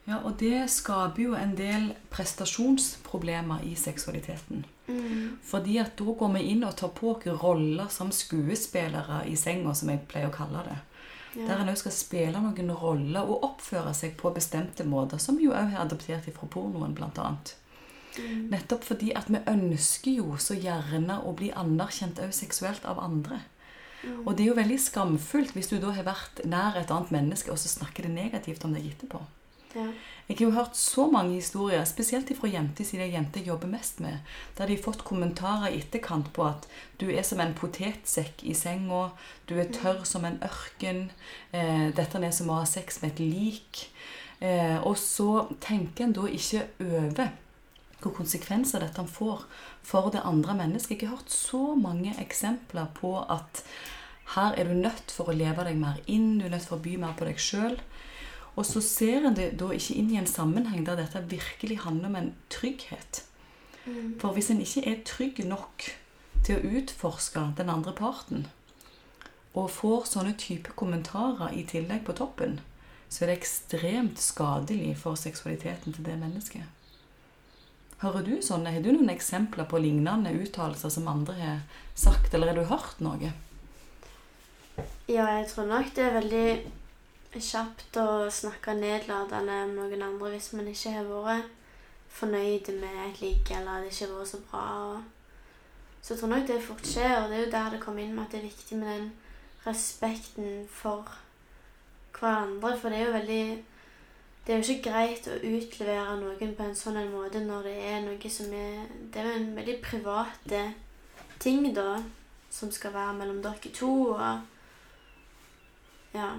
Speaker 1: Ja, og det skaper jo en del prestasjonsproblemer i seksualiteten.
Speaker 2: Mm.
Speaker 1: Fordi at da går vi inn og tar på oss roller som skuespillere i senga, som jeg pleier å kalle det. Der
Speaker 2: Ja.
Speaker 1: en òg skal spille noen roller og oppføre seg på bestemte måter, som jo òg er adoptert fra pornoen, blant annet.
Speaker 2: Mm.
Speaker 1: Nettopp fordi at vi ønsker jo så gjerne å bli anerkjent også seksuelt av andre.
Speaker 2: Mm.
Speaker 1: Og det er jo veldig skamfullt hvis du da har vært nær et annet menneske, og så snakker det negativt om deg etterpå.
Speaker 2: Ja.
Speaker 1: Jeg har jo hørt så mange historier, spesielt fra jenter siden jenter jeg jobber mest med, der de har fått kommentarer i etterkant på at du er som en potetsekk i senga, du er tørr som en ørken, eh, dette er som å ha sex med et lik. Eh, og så tenker en da ikke over hvilke konsekvenser dette får for det andre mennesket. Jeg har hørt så mange eksempler på at her er du nødt for å leve deg mer inn, du er nødt for å by mer på deg sjøl. Og så ser en det da ikke inn i en sammenheng der dette virkelig handler om en trygghet.
Speaker 2: Mm.
Speaker 1: For hvis en ikke er trygg nok til å utforske den andre parten, og får sånne type kommentarer i tillegg på toppen, så er det ekstremt skadelig for seksualiteten til det mennesket. Hører du sånne? Har du noen eksempler på lignende uttalelser som andre har sagt, eller har du hørt noe?
Speaker 2: ja, jeg tror nok det er veldig kjapt å snakke nedlatende om noen andre hvis man ikke har vært fornøyd med et ligg, eller det ikke har vært så bra. Så jeg tror nok det fort skjer, og det er jo der det kommer inn med at det er viktig med den respekten for hverandre. For det er jo veldig Det er jo ikke greit å utlevere noen på en sånn en måte når det er noe som er Det er jo en veldig private ting, da, som skal være mellom dere to. og ja.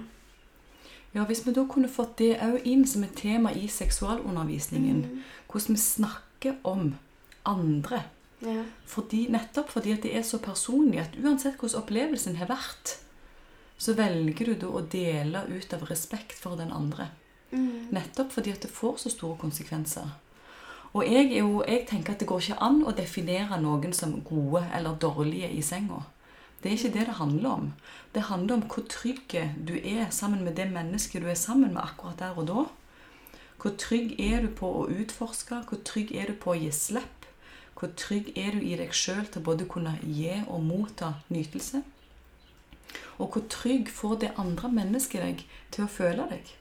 Speaker 1: Ja, Hvis vi da kunne fått det òg inn som et tema i seksualundervisningen,
Speaker 2: Mm.
Speaker 1: hvordan vi snakker om andre
Speaker 2: Ja.
Speaker 1: fordi, Nettopp fordi at det er så personlig at uansett hvordan opplevelsen har vært, så velger du da å dele ut av respekt for den andre.
Speaker 2: Mm.
Speaker 1: Nettopp fordi at det får så store konsekvenser. Og jeg, jo, jeg tenker at det går ikke an å definere noen som gode eller dårlige i senga. Det er ikke det det handler om. Det handler om hvor trygg du er sammen med det mennesket du er sammen med akkurat der og da. Hvor trygg er du på å utforske? Hvor trygg er du på å gi slipp? Hvor trygg er du i deg sjøl til både kunne gi og motta nytelse? Og hvor trygg får det andre mennesket deg til å føle deg?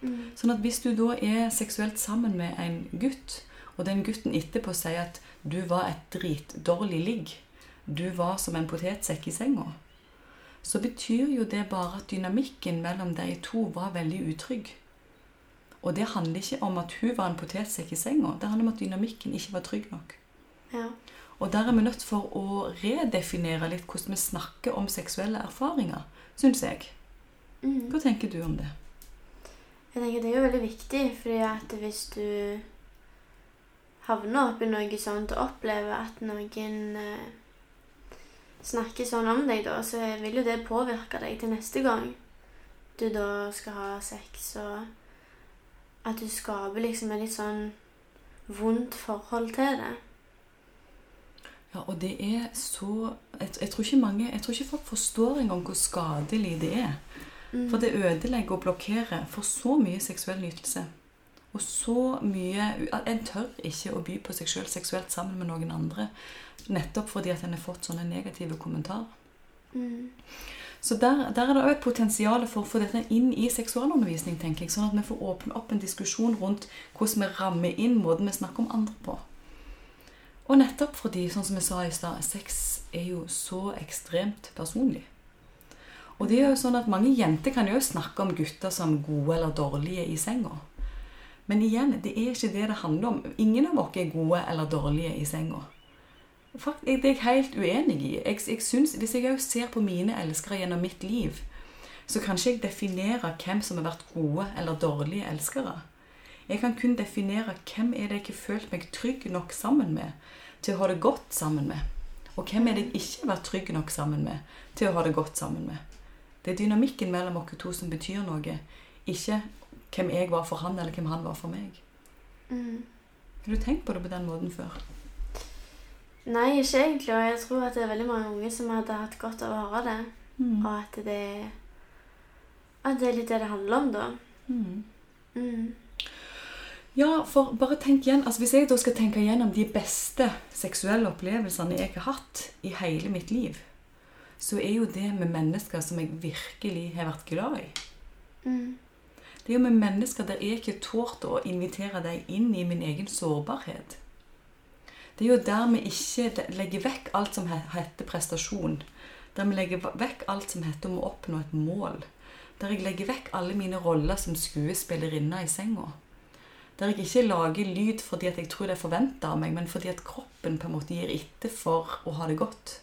Speaker 2: Mm.
Speaker 1: Sånn at hvis du da er seksuelt sammen med en gutt, og den gutten etterpå sier at du var et dritdårlig ligg, du var som en potetsekk i senga, så betyr jo det bare at dynamikken mellom de to var veldig utrygg. Og det handler ikke om at hun var en potetsekk i senga, det handler om at dynamikken ikke var trygg nok.
Speaker 2: Ja.
Speaker 1: Og der er vi nødt for å redefinere litt hvordan vi snakker om seksuelle erfaringer, syns jeg.
Speaker 2: Mm.
Speaker 1: Hva tenker du om det?
Speaker 2: Jeg tenker Det er jo veldig viktig, fordi at hvis du havner oppi noe sånt og opplever at noen eh, snakker sånn om deg, da, så vil jo det påvirke deg til neste gang du da skal ha sex, og at du skaper liksom et litt sånn vondt forhold til det.
Speaker 1: Ja, og det er så jeg, jeg, tror ikke mange, jeg tror ikke folk forstår engang hvor skadelig det er.
Speaker 2: Mm.
Speaker 1: For det ødelegger og blokkerer for så mye seksuell nytelse. Og så mye En tør ikke å by på seg sjøl seksuelt sammen med noen andre. Nettopp fordi at en har fått sånne negative kommentarer.
Speaker 2: Mm.
Speaker 1: Så der, der er det òg et potensial for å få dette inn i seksualundervisning, tenker jeg. Sånn at vi får åpne opp en diskusjon rundt hvordan vi rammer inn måten vi snakker om andre på. Og nettopp fordi, sånn som jeg sa i stad, sex er jo så ekstremt personlig. Og det er jo sånn at mange jenter kan jo snakke om gutter som gode eller dårlige i senga. Men igjen, det er ikke det det handler om. Ingen av oss er gode eller dårlige i senga. Fakt, det er jeg helt uenig i. Jeg, jeg synes, hvis jeg òg ser på mine elskere gjennom mitt liv, så kan ikke jeg definere hvem som har vært gode eller dårlige elskere. Jeg kan kun definere hvem er det jeg har følt meg trygg nok sammen med til å ha det godt sammen med. Og hvem er det jeg ikke har vært trygg nok sammen med til å ha det godt sammen med. Det er dynamikken mellom oss to som betyr noe, ikke hvem jeg var for han, eller hvem han var for meg.
Speaker 2: Mm.
Speaker 1: Har du tenkt på det på den måten før?
Speaker 2: Nei, ikke egentlig. Og jeg tror at det er veldig mange unge som hadde hatt godt av å høre det.
Speaker 1: Mm.
Speaker 2: Og at det At det er litt det det handler om, da.
Speaker 1: Mm.
Speaker 2: Mm.
Speaker 1: Ja, for bare tenk igjen, altså Hvis jeg da skal tenke igjennom de beste seksuelle opplevelsene jeg har hatt i hele mitt liv, så er jo det med mennesker som jeg virkelig har vært glad i.
Speaker 2: Mm.
Speaker 1: Det er jo med mennesker der jeg ikke torde å invitere dem inn i min egen sårbarhet. Det er jo der vi ikke legger vekk alt som heter prestasjon. Der vi legger vekk alt som heter om å oppnå et mål. Der jeg legger vekk alle mine roller som skuespillerinne i senga. Der jeg ikke lager lyd fordi at jeg tror det er forventa av meg, men fordi at kroppen på en måte gir etter for å ha det godt.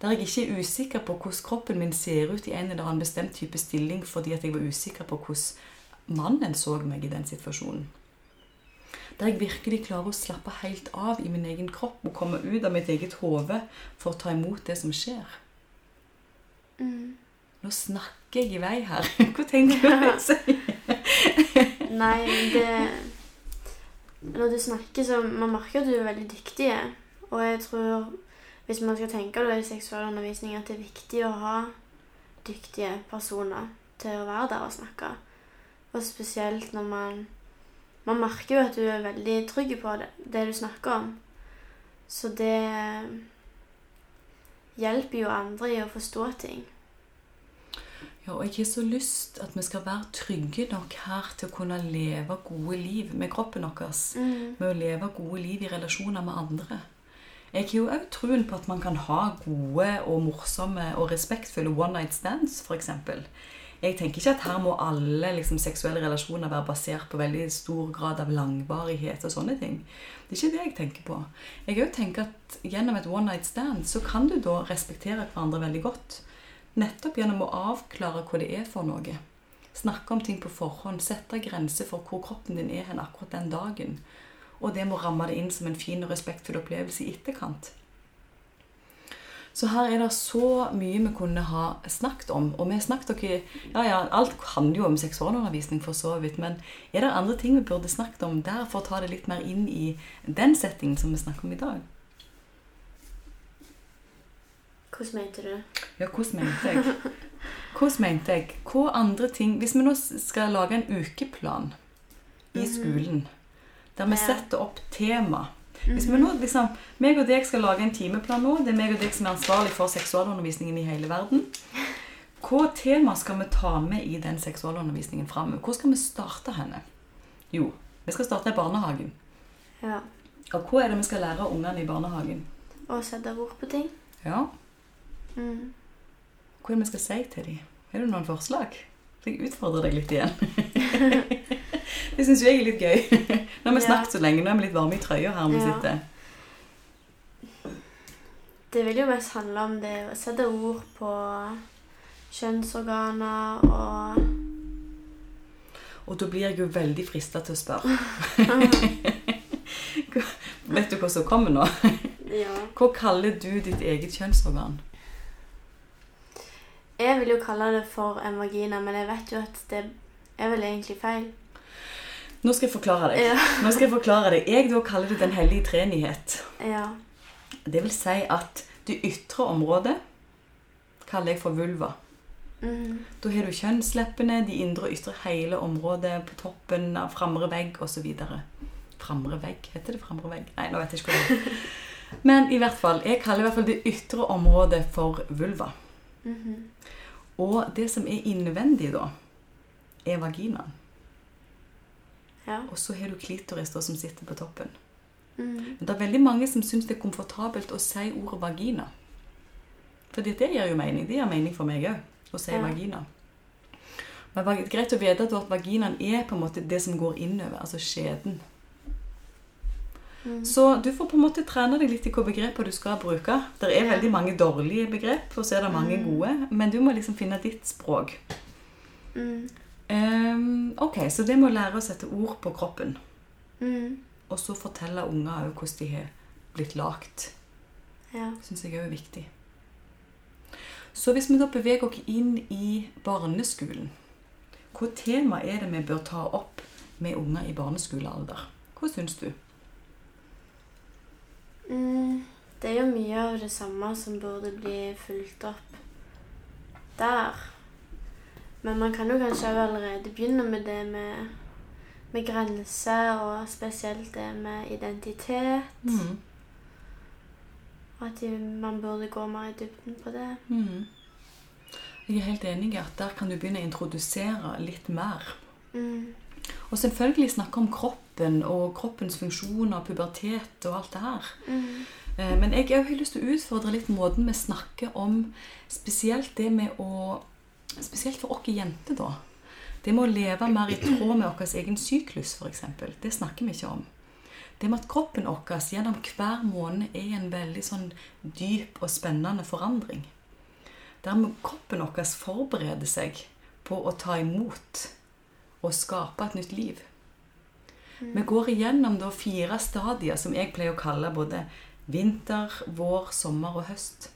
Speaker 1: Der jeg ikke er usikker på hvordan kroppen min ser ut i en eller annen bestemt type stilling fordi at jeg var usikker på hvordan mannen så meg i den situasjonen. Der jeg virkelig klarer å slappe helt av i min egen kropp og komme ut av mitt eget hode for å ta imot det som skjer.
Speaker 2: Mm.
Speaker 1: Nå snakker jeg i vei her. Hva tenker du å si?
Speaker 2: Nei, det Når du snakker, så Man merker at du er veldig dyktig. Og jeg tror, hvis man skal tenke da i seksualundervisning, at det er viktig å ha dyktige personer til å være der og snakke. Og spesielt når man Man merker jo at du er veldig trygg på det, det du snakker om. Så det hjelper jo andre i å forstå ting.
Speaker 1: Ja, og jeg har så lyst at vi skal være trygge nok her til å kunne leve gode liv med kroppen vår.
Speaker 2: Mm.
Speaker 1: Med å leve gode liv i relasjoner med andre. Jeg har jo òg troen på at man kan ha gode og morsomme og respektfulle one night stands, f.eks. Jeg tenker ikke at her må alle liksom, seksuelle relasjoner være basert på veldig stor grad av langvarighet og sånne ting. Det er ikke det jeg tenker på. Jeg òg tenker at gjennom et one night stand så kan du da respektere hverandre veldig godt. Nettopp gjennom å avklare hva det er for noe. Snakke om ting på forhånd. Sette grenser for hvor kroppen din er hen akkurat den dagen. Og det må ramme det inn som en fin og respektfull opplevelse i etterkant. Så her er det så mye vi kunne ha snakket om. Og vi har snakket dere, ja, ja, Alt handler jo om seksualundervisning, for så vidt. Men er det andre ting vi burde snakket om der for å ta det litt mer inn i den settingen som vi snakker om i dag?
Speaker 2: Hvordan mente du?
Speaker 1: Ja, hvordan mente jeg? Hvordan mente jeg? Hva andre ting Hvis vi nå skal lage en ukeplan i skolen, der vi setter opp tema Hvis vi nå liksom meg og deg skal lage en timeplan nå, det er meg og deg som er ansvarlig for seksualundervisningen i hele verden. Hva tema skal vi ta med i den seksualundervisningen framover? Hvor skal vi starte henne? Jo, vi skal starte i barnehagen.
Speaker 2: Ja.
Speaker 1: Og hva er det vi skal lære ungene i barnehagen?
Speaker 2: Å sette ord på ting.
Speaker 1: Ja,
Speaker 2: Mm.
Speaker 1: Hva er det vi skal si til dem? Er det noen forslag? Så jeg utfordrer deg litt igjen. det syns jeg er litt gøy. Nå har vi snakket så lenge, nå er vi litt varme i trøya her vi sitter.
Speaker 2: Det vil jo mest handle om det å sette ord på kjønnsorganer og
Speaker 1: Og da blir jeg jo veldig frista til å spørre. Vet du hva som kommer nå?
Speaker 2: Ja.
Speaker 1: Hva kaller du ditt eget kjønnsorgan?
Speaker 2: Jeg vil jo kalle det for en vagina, men jeg vet jo at det er vel egentlig feil.
Speaker 1: Nå skal jeg forklare deg.
Speaker 2: Ja.
Speaker 1: Nå skal Jeg forklare deg. Jeg da kaller det Den hellige treenighet.
Speaker 2: Ja.
Speaker 1: Det vil si at det ytre området kaller jeg for vulva.
Speaker 2: Mm.
Speaker 1: Da har du kjønnsleppene, de indre og ytre, hele området på toppen av framre vegg osv. Framre vegg? Heter det framre vegg? Nei, nå vet jeg ikke hva det er. Men i hvert fall, jeg kaller i hvert fall det ytre området for vulva.
Speaker 2: Mhm.
Speaker 1: Og det som er innvendig, da, er vaginaen.
Speaker 2: Ja.
Speaker 1: Og så har du klitoris da, som sitter på toppen.
Speaker 2: Mm.
Speaker 1: Men det er veldig mange som syns det er komfortabelt å si ordet vagina. For det gir jo mening. Det gir mening for meg òg, å si
Speaker 2: Ja.
Speaker 1: vagina. Men det er greit å vite at vaginaen er på en måte det som går innover, altså skjeden.
Speaker 2: Mhm.
Speaker 1: Så du får på en måte trene deg litt i hvilke begreper du skal bruke. Det er veldig mange dårlige begrep, og så er det mange
Speaker 2: Mm.
Speaker 1: gode. Men du må liksom finne ditt språk.
Speaker 2: Mm.
Speaker 1: Um, ok, så det med å lære å sette ord på kroppen,
Speaker 2: Mm.
Speaker 1: og så fortelle unger òg hvordan de har blitt lagt,
Speaker 2: Ja.
Speaker 1: syns jeg òg er viktig. Så hvis vi da beveger oss inn i barneskolen, hva tema er det vi bør ta opp med unger i barneskolealder? Hva syns du?
Speaker 2: Mm, det er jo mye av det samme som burde bli fulgt opp der. Men man kan jo kanskje allerede begynne med det med, med grenser, og spesielt det med identitet.
Speaker 1: Mm.
Speaker 2: At de, man burde gå mer i dybden på det.
Speaker 1: Mm. Jeg er helt enig i at der kan du begynne å introdusere litt mer.
Speaker 2: Mm.
Speaker 1: Og selvfølgelig snakke om kroppen og kroppens funksjoner, pubertet og alt det her.
Speaker 2: Mm.
Speaker 1: Eh, Men jeg har lyst til å utfordre litt måten vi snakker om spesielt det med å Spesielt for oss jenter, da. Det med å leve mer i tråd med vår egen syklus, f.eks. Det snakker vi ikke om. Det med at kroppen vår gjennom hver måned er i en veldig sånn dyp og spennende forandring. Der kroppen vår forbereder seg på å ta imot og skape et nytt liv. Vi går igjennom da fire stadier som jeg pleier å kalle både vinter, vår, sommer og høst.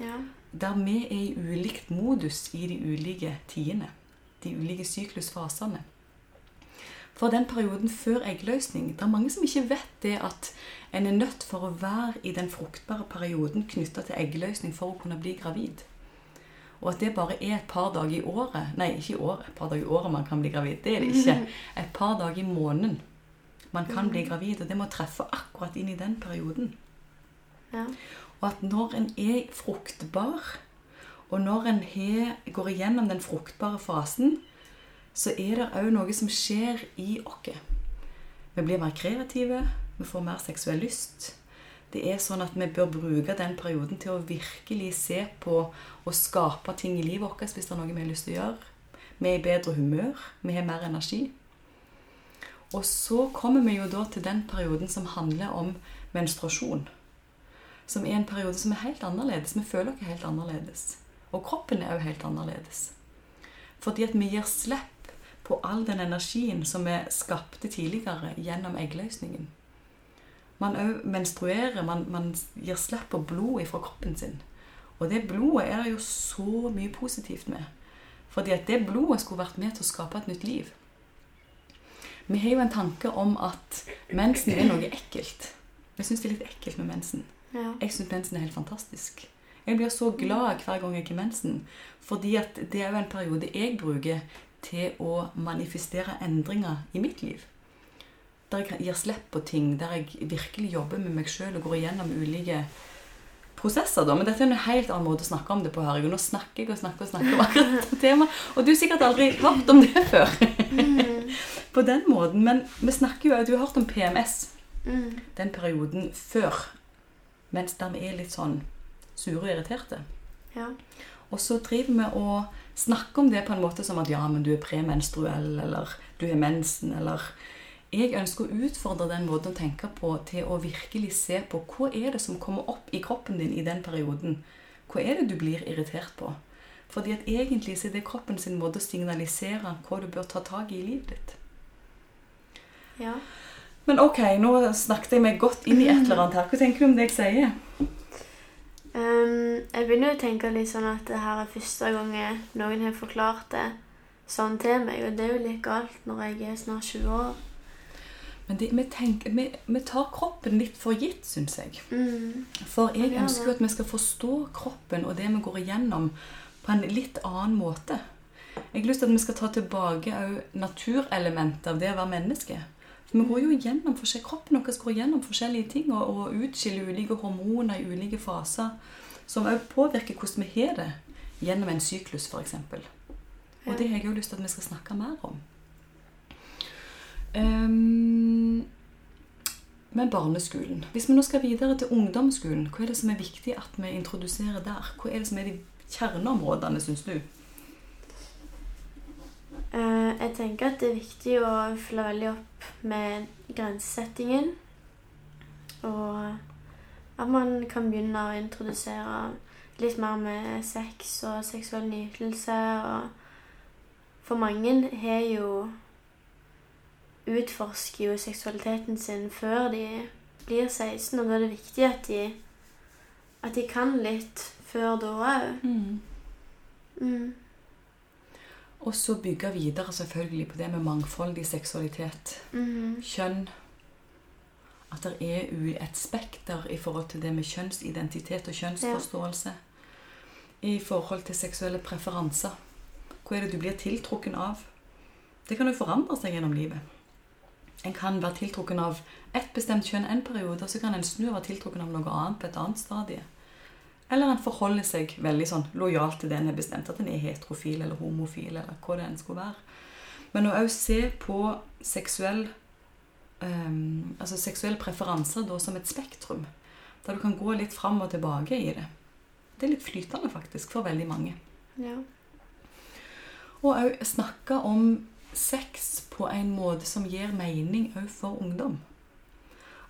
Speaker 2: Ja.
Speaker 1: Der vi er i ulikt modus i de ulike tidene. De ulike syklusfasene. For den perioden før eggløsning Det er mange som ikke vet det at en er nødt for å være i den fruktbare perioden knytta til eggløsning for å kunne bli gravid. Og at det bare er et par dager i året Nei, ikke i året. Et par dager i året man kan bli gravid. Det er det ikke. Et par dager i måneden man kan bli gravid. Og det må treffe akkurat inn i den perioden.
Speaker 2: ja.
Speaker 1: Og at når en er fruktbar, og når en he, går igjennom den fruktbare fasen, så er det òg noe som skjer i oss. Vi blir mer kreative, vi får mer seksuell lyst. Det er sånn at vi bør bruke den perioden til å virkelig se på og skape ting i livet vårt hvis det er noe vi har lyst til å gjøre. Vi er i bedre humør, vi har mer energi. Og så kommer vi jo da til den perioden som handler om menstruasjon som er en periode som er helt annerledes. Vi føler oss helt annerledes. Og kroppen er òg helt annerledes. Fordi at vi gir slipp på all den energien som vi skapte tidligere gjennom eggløsningen. Man òg menstruerer, man, man gir slipp på blod fra kroppen sin. Og det blodet er det jo så mye positivt med. Fordi at det blodet skulle vært med til å skape et nytt liv. Vi har jo en tanke om at mensen er noe ekkelt. Vi syns det er litt ekkelt med mensen.
Speaker 2: Ja.
Speaker 1: Jeg syns mensen er helt fantastisk. Jeg blir så glad hver gang jeg har mensen. Fordi at det er jo en periode jeg bruker til å manifestere endringer i mitt liv. Der jeg gir slipp på ting, der jeg virkelig jobber med meg sjøl og går igjennom ulike prosesser. da. Men dette er en helt annen måte å snakke om det på. her. Nå snakker jeg og snakker og snakker om akkurat temaet. Og du har sikkert aldri hørt om det før. på den måten. Men vi snakker jo, du har hørt om PMS.
Speaker 2: Mm.
Speaker 1: Den perioden før mens de er litt sånn sure og irriterte.
Speaker 2: Ja.
Speaker 1: Og så driver vi og snakker om det på en måte som at ja, men du er premenstruell, eller du har mensen, eller Jeg ønsker å utfordre den måten å tenke på til å virkelig se på hva er det som kommer opp i kroppen din i den perioden. Hva er det du blir irritert på? Fordi at egentlig så er det kroppen sin måte å signalisere hva du bør ta tak i i livet ditt.
Speaker 2: ja.
Speaker 1: Men ok, nå snakket jeg meg godt inn i et eller annet her. Hva tenker du om det jeg sier?
Speaker 2: Um, jeg begynner å tenke litt sånn at det her er første gang noen har forklart det sånn til meg, og det er jo litt galt når jeg er snart 20 år.
Speaker 1: Men det, vi, tenker, vi, vi tar kroppen litt for gitt, syns jeg.
Speaker 2: Mm.
Speaker 1: For jeg ønsker jo at vi skal forstå kroppen og det vi går igjennom, på en litt annen måte. Jeg har lyst til at vi skal ta tilbake òg naturelementet av det å være menneske. For vi går jo igjennom Kroppen vår går igjennom forskjellige ting og, og utskiller ulike hormoner i ulike faser som òg påvirker hvordan vi har det gjennom en syklus, f.eks. Og det har jeg jo lyst til at vi skal snakke mer om. Ehm, men barneskolen. Hvis vi nå skal videre til ungdomsskolen, hva er det som er viktig at vi introduserer der? Hva er det som er de kjerneområdene, syns du?
Speaker 2: Eh, jeg tenker at det er viktig å følge veldig opp med grensesettingen. Og at man kan begynne å introdusere litt mer med sex og seksuell nytelse. Og for mange har jo utforsker jo seksualiteten sin før de blir 16, og da er det viktig at de, at de kan litt før da òg.
Speaker 1: Mm.
Speaker 2: Mm.
Speaker 1: Og så bygge videre selvfølgelig på det med mangfoldig seksualitet.
Speaker 2: Mm.
Speaker 1: Kjønn. At det er et spekter i forhold til det med kjønnsidentitet og kjønnsforståelse. I forhold til seksuelle preferanser. Hva er det du blir tiltrukken av? Det kan jo forandre seg gjennom livet. En kan være tiltrukken av ett bestemt kjønn en periode, og så kan en snu og være tiltrukken av noe annet på et annet stadie. Eller en forholder seg veldig sånn lojalt til det en har bestemt, at en er heterofil eller homofil, eller hva det enn skulle være. Men å òg se på seksuell um, altså seksuelle preferanser da som et spektrum, der du kan gå litt fram og tilbake i det. Det er litt flytende, faktisk, for veldig mange.
Speaker 2: Ja.
Speaker 1: Og òg snakke om sex på en måte som gir mening òg for ungdom.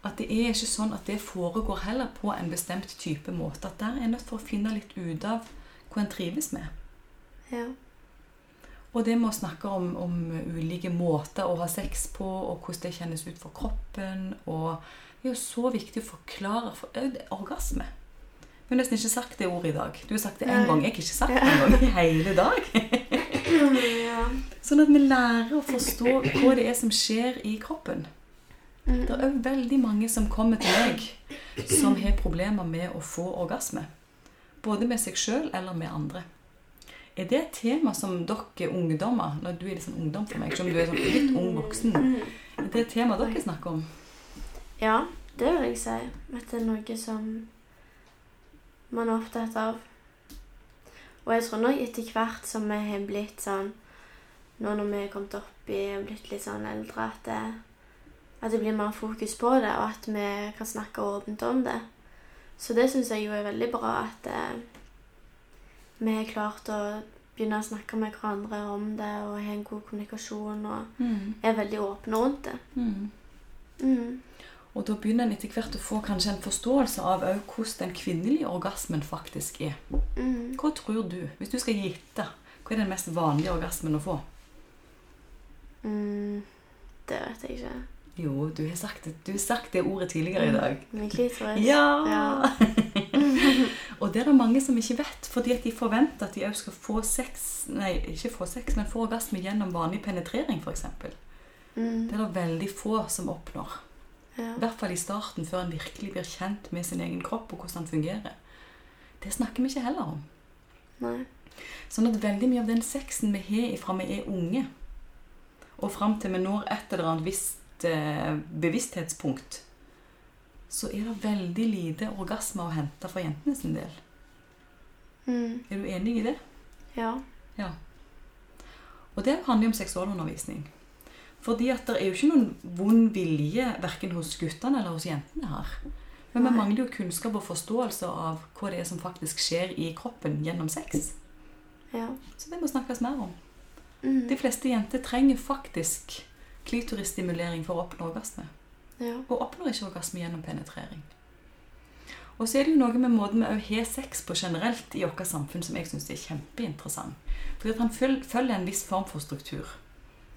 Speaker 1: At det er ikke sånn at det foregår heller på en bestemt type måte. At der er nødt for å finne litt ut av hva en trives med.
Speaker 2: Ja.
Speaker 1: Og det med å snakke om, om ulike måter å ha sex på, og hvordan det kjennes ut for kroppen. Og det er jo så viktig å forklare for, orgasme. Vi har nesten ikke sagt det ordet i dag. Du har sagt det én gang. Jeg har ikke sagt det en gang i hele dag. Sånn at vi lærer å forstå hva det er som skjer i kroppen. Det er òg veldig mange som kommer til meg som har problemer med å få orgasme. Både med seg sjøl eller med andre. Er det et tema som dere ungdommer Når du er litt sånn ungdom for meg, selv om du er sånn litt ung voksen,
Speaker 2: Mhm.
Speaker 1: er det et tema dere snakker om?
Speaker 2: Ja, det vil jeg si. At det er noe som man er opptatt av. Og jeg tror nok etter hvert som vi har blitt sånn Nå når vi er kommet opp i og blitt litt sånn eldre, at det, at det blir mer fokus på det, og at vi kan snakke åpent om det. Så det syns jeg jo er veldig bra at eh, vi har klart å begynne å snakke med hverandre om det og ha en god kommunikasjon og
Speaker 1: Mm.
Speaker 2: er veldig åpne rundt det.
Speaker 1: Mm.
Speaker 2: Mm.
Speaker 1: Og da begynner en etter hvert å få kanskje en forståelse av hvordan den kvinnelige orgasmen faktisk er.
Speaker 2: Mm.
Speaker 1: Hva tror du, hvis du skal gitte, hva er den mest vanlige orgasmen å få?
Speaker 2: Mm, det vet jeg ikke.
Speaker 1: Jo, du har sagt det, du har sagt det ordet tidligere i dag.
Speaker 2: Min klitoris.
Speaker 1: Ja!
Speaker 2: Ja.
Speaker 1: og det er det mange som ikke vet, fordi at de forventer at de òg skal få sex Nei, ikke få sex, men få orgasme gjennom vanlig penetrering, f.eks.
Speaker 2: Mm,
Speaker 1: Det er det veldig få som oppnår.
Speaker 2: Ja.
Speaker 1: I hvert fall i starten, før en virkelig blir kjent med sin egen kropp og hvordan den fungerer. Det snakker vi ikke heller om.
Speaker 2: Nei.
Speaker 1: Sånn at veldig mye av den sexen vi har ifra vi er unge, og fram til vi når et eller annet visst eh, bevissthetspunkt, så er det veldig lite orgasme å hente for jentene sin del.
Speaker 2: Mm,
Speaker 1: Er du enig i det?
Speaker 2: ja.
Speaker 1: Og det handler jo om seksualundervisning. Fordi at det er jo ikke noen vond vilje verken hos guttene eller hos jentene her. Men vi mangler jo kunnskap og forståelse av hva det er som faktisk skjer i kroppen gjennom sex.
Speaker 2: Ja.
Speaker 1: Så det må snakkes mer om.
Speaker 2: Mm,
Speaker 1: De fleste jenter trenger faktisk klitorisstimulering for å oppnå orgasme.
Speaker 2: ja.
Speaker 1: Og oppnår ikke orgasme gjennom penetrering. Og så er det jo noe med måten vi har sex på generelt i vårt samfunn som jeg syns er kjempeinteressant. Fordi at han føl- følger en viss form for struktur.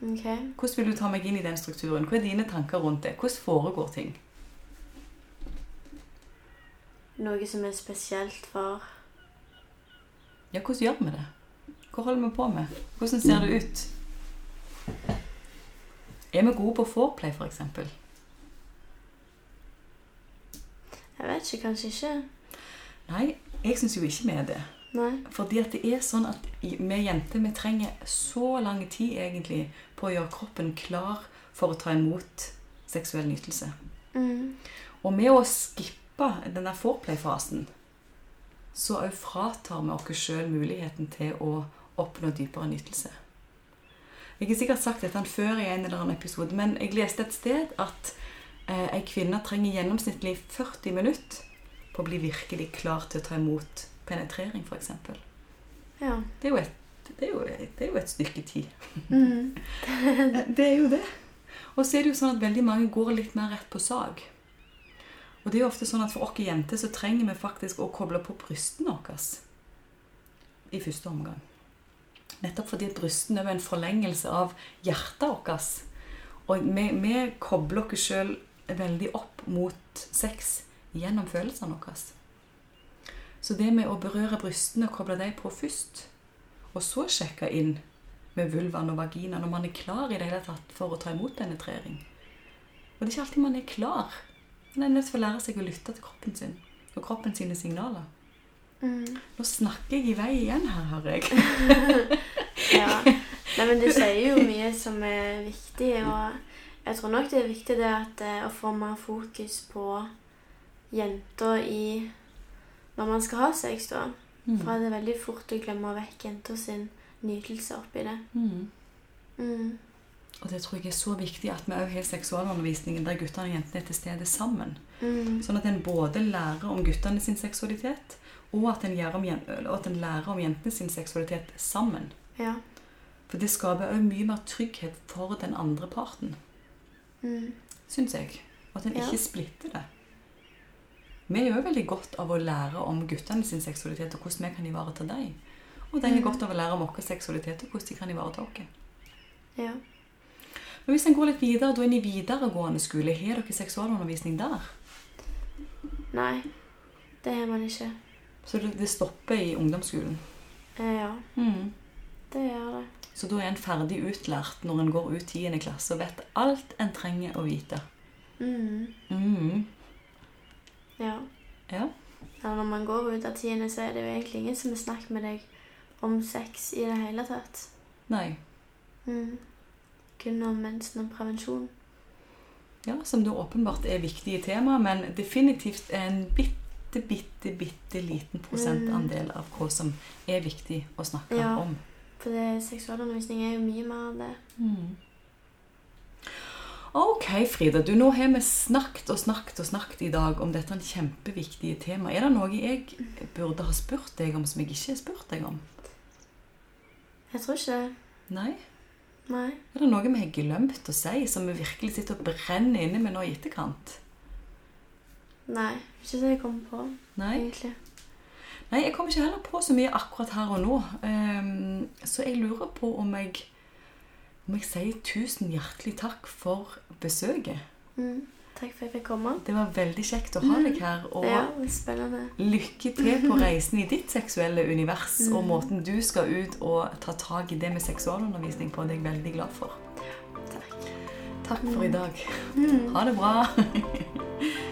Speaker 2: Ok.
Speaker 1: Hvordan vil du ta meg inn i den strukturen? Hva er dine tanker rundt det? Hvordan foregår ting?
Speaker 2: Noe som er spesielt for
Speaker 1: Ja, hvordan gjør vi det? Hva holder vi på med? Hvordan ser det ut? Er vi gode på foreplay, f.eks.?
Speaker 2: Jeg vet ikke, kanskje ikke.
Speaker 1: Nei, jeg syns jo ikke vi er det.
Speaker 2: Nei.
Speaker 1: Fordi at det er sånn at vi jenter vi trenger så lang tid egentlig på å gjøre kroppen klar for å ta imot seksuell nytelse.
Speaker 2: Mm,
Speaker 1: Og med å skippe den der foreplay-fasen, så òg fratar vi oss sjøl muligheten til å oppnå dypere nytelse. Jeg har sikkert sagt dette før i en eller annen episode, men jeg leste et sted at eh, ei kvinne trenger gjennomsnittlig 40 minutter på å bli virkelig klar til å ta imot penetrering, f.eks.
Speaker 2: ja.
Speaker 1: Det er jo et, det er jo, det er jo et stykke tid.
Speaker 2: Mm,
Speaker 1: Det er jo det. Og så er det jo sånn at veldig mange går litt mer rett på sak. Og det er jo ofte sånn at for oss jenter så trenger vi faktisk å koble på brystene våre i første omgang. Nettopp fordi brystene er en forlengelse av hjertet vårt. Og vi, vi kobler oss sjøl veldig opp mot sex gjennom følelsene våre. Så det med å berøre brystene og koble dem på først, og så sjekke inn med vulvaen og vaginaen når man er klar i det hele tatt for å ta imot penetrering. Og det er ikke alltid man er klar. Man er nødt til å lære seg å lytte til kroppen sin og kroppen sine signaler.
Speaker 2: Mm.
Speaker 1: Nå snakker jeg i vei igjen her, hører jeg.
Speaker 2: Ja. Nei, men du sier jo mye som er viktig, og jeg tror nok det er viktig det at eh, å få mer fokus på jenter i når man skal ha sex, da.
Speaker 1: Mm.
Speaker 2: For det er veldig fort å glemme vekk jenter sin nytelse oppi det.
Speaker 1: Mm.
Speaker 2: Mm.
Speaker 1: Og det tror jeg er så viktig at vi òg har seksualundervisningen der guttene og jentene er til stede sammen.
Speaker 2: Mm.
Speaker 1: Sånn at en både lærer om guttene sin seksualitet, at en, og at en lærer om jentene sin seksualitet sammen.
Speaker 2: Ja.
Speaker 1: For det skaper òg mye mer trygghet for den andre parten,
Speaker 2: Mm.
Speaker 1: syns jeg. Og at en
Speaker 2: Ja.
Speaker 1: ikke splitter det. Vi gjør veldig godt av å lære om guttene sin seksualitet og hvordan vi kan ivareta dem. Og de har
Speaker 2: Mhm.
Speaker 1: godt av å lære om vår seksualitet og hvordan de kan ivareta oss.
Speaker 2: ja.
Speaker 1: Men hvis en går litt videre, da inn i videregående skole, har dere seksualundervisning der?
Speaker 2: Nei, det har man ikke.
Speaker 1: Så det, det stopper i ungdomsskolen?
Speaker 2: Eh, ja,
Speaker 1: Mm.
Speaker 2: det gjør det.
Speaker 1: Så da er en ferdig utlært når en går ut 10. klasse og vet alt en trenger å vite.
Speaker 2: Mm.
Speaker 1: Mm.
Speaker 2: Ja.
Speaker 1: Ja.
Speaker 2: ja når man går ut av tiende, så er det jo egentlig ingen som har snakket med deg om sex i det hele tatt.
Speaker 1: Nei.
Speaker 2: Mm. Kun om mensen og prevensjon.
Speaker 1: Ja, som da åpenbart er viktige tema, men definitivt en bitte, bitte, bitte liten prosentandel av hva som er viktig å snakke
Speaker 2: Ja.
Speaker 1: om.
Speaker 2: For seksualundervisning er jo mye mer av det.
Speaker 1: Mm. Ok, Frida. Du, nå har vi snakket og snakket og snakket i dag om dette kjempeviktige temaet. Er det noe jeg burde ha spurt deg om som jeg ikke har spurt deg om?
Speaker 2: Jeg tror ikke det.
Speaker 1: Nei?
Speaker 2: Nei.
Speaker 1: Er det noe vi har glemt å si, som vi virkelig sitter og brenner inne med nå i etterkant?
Speaker 2: Nei. Ikke som jeg kommer på,
Speaker 1: Nei?
Speaker 2: egentlig.
Speaker 1: Nei, jeg kommer ikke heller på så mye akkurat her og nå. Um, så jeg lurer på om jeg, om jeg si tusen hjertelig takk for besøket.
Speaker 2: Mm. Takk for at jeg fikk komme.
Speaker 1: Det var veldig kjekt å ha deg her. Og
Speaker 2: Ja, spennende.
Speaker 1: lykke til på reisen i ditt seksuelle univers og
Speaker 2: Mm.
Speaker 1: måten du skal ut og ta tak i det med seksualundervisning på. Det er jeg veldig glad for.
Speaker 2: Takk.
Speaker 1: Takk for i dag.
Speaker 2: Mm.
Speaker 1: Ha det bra.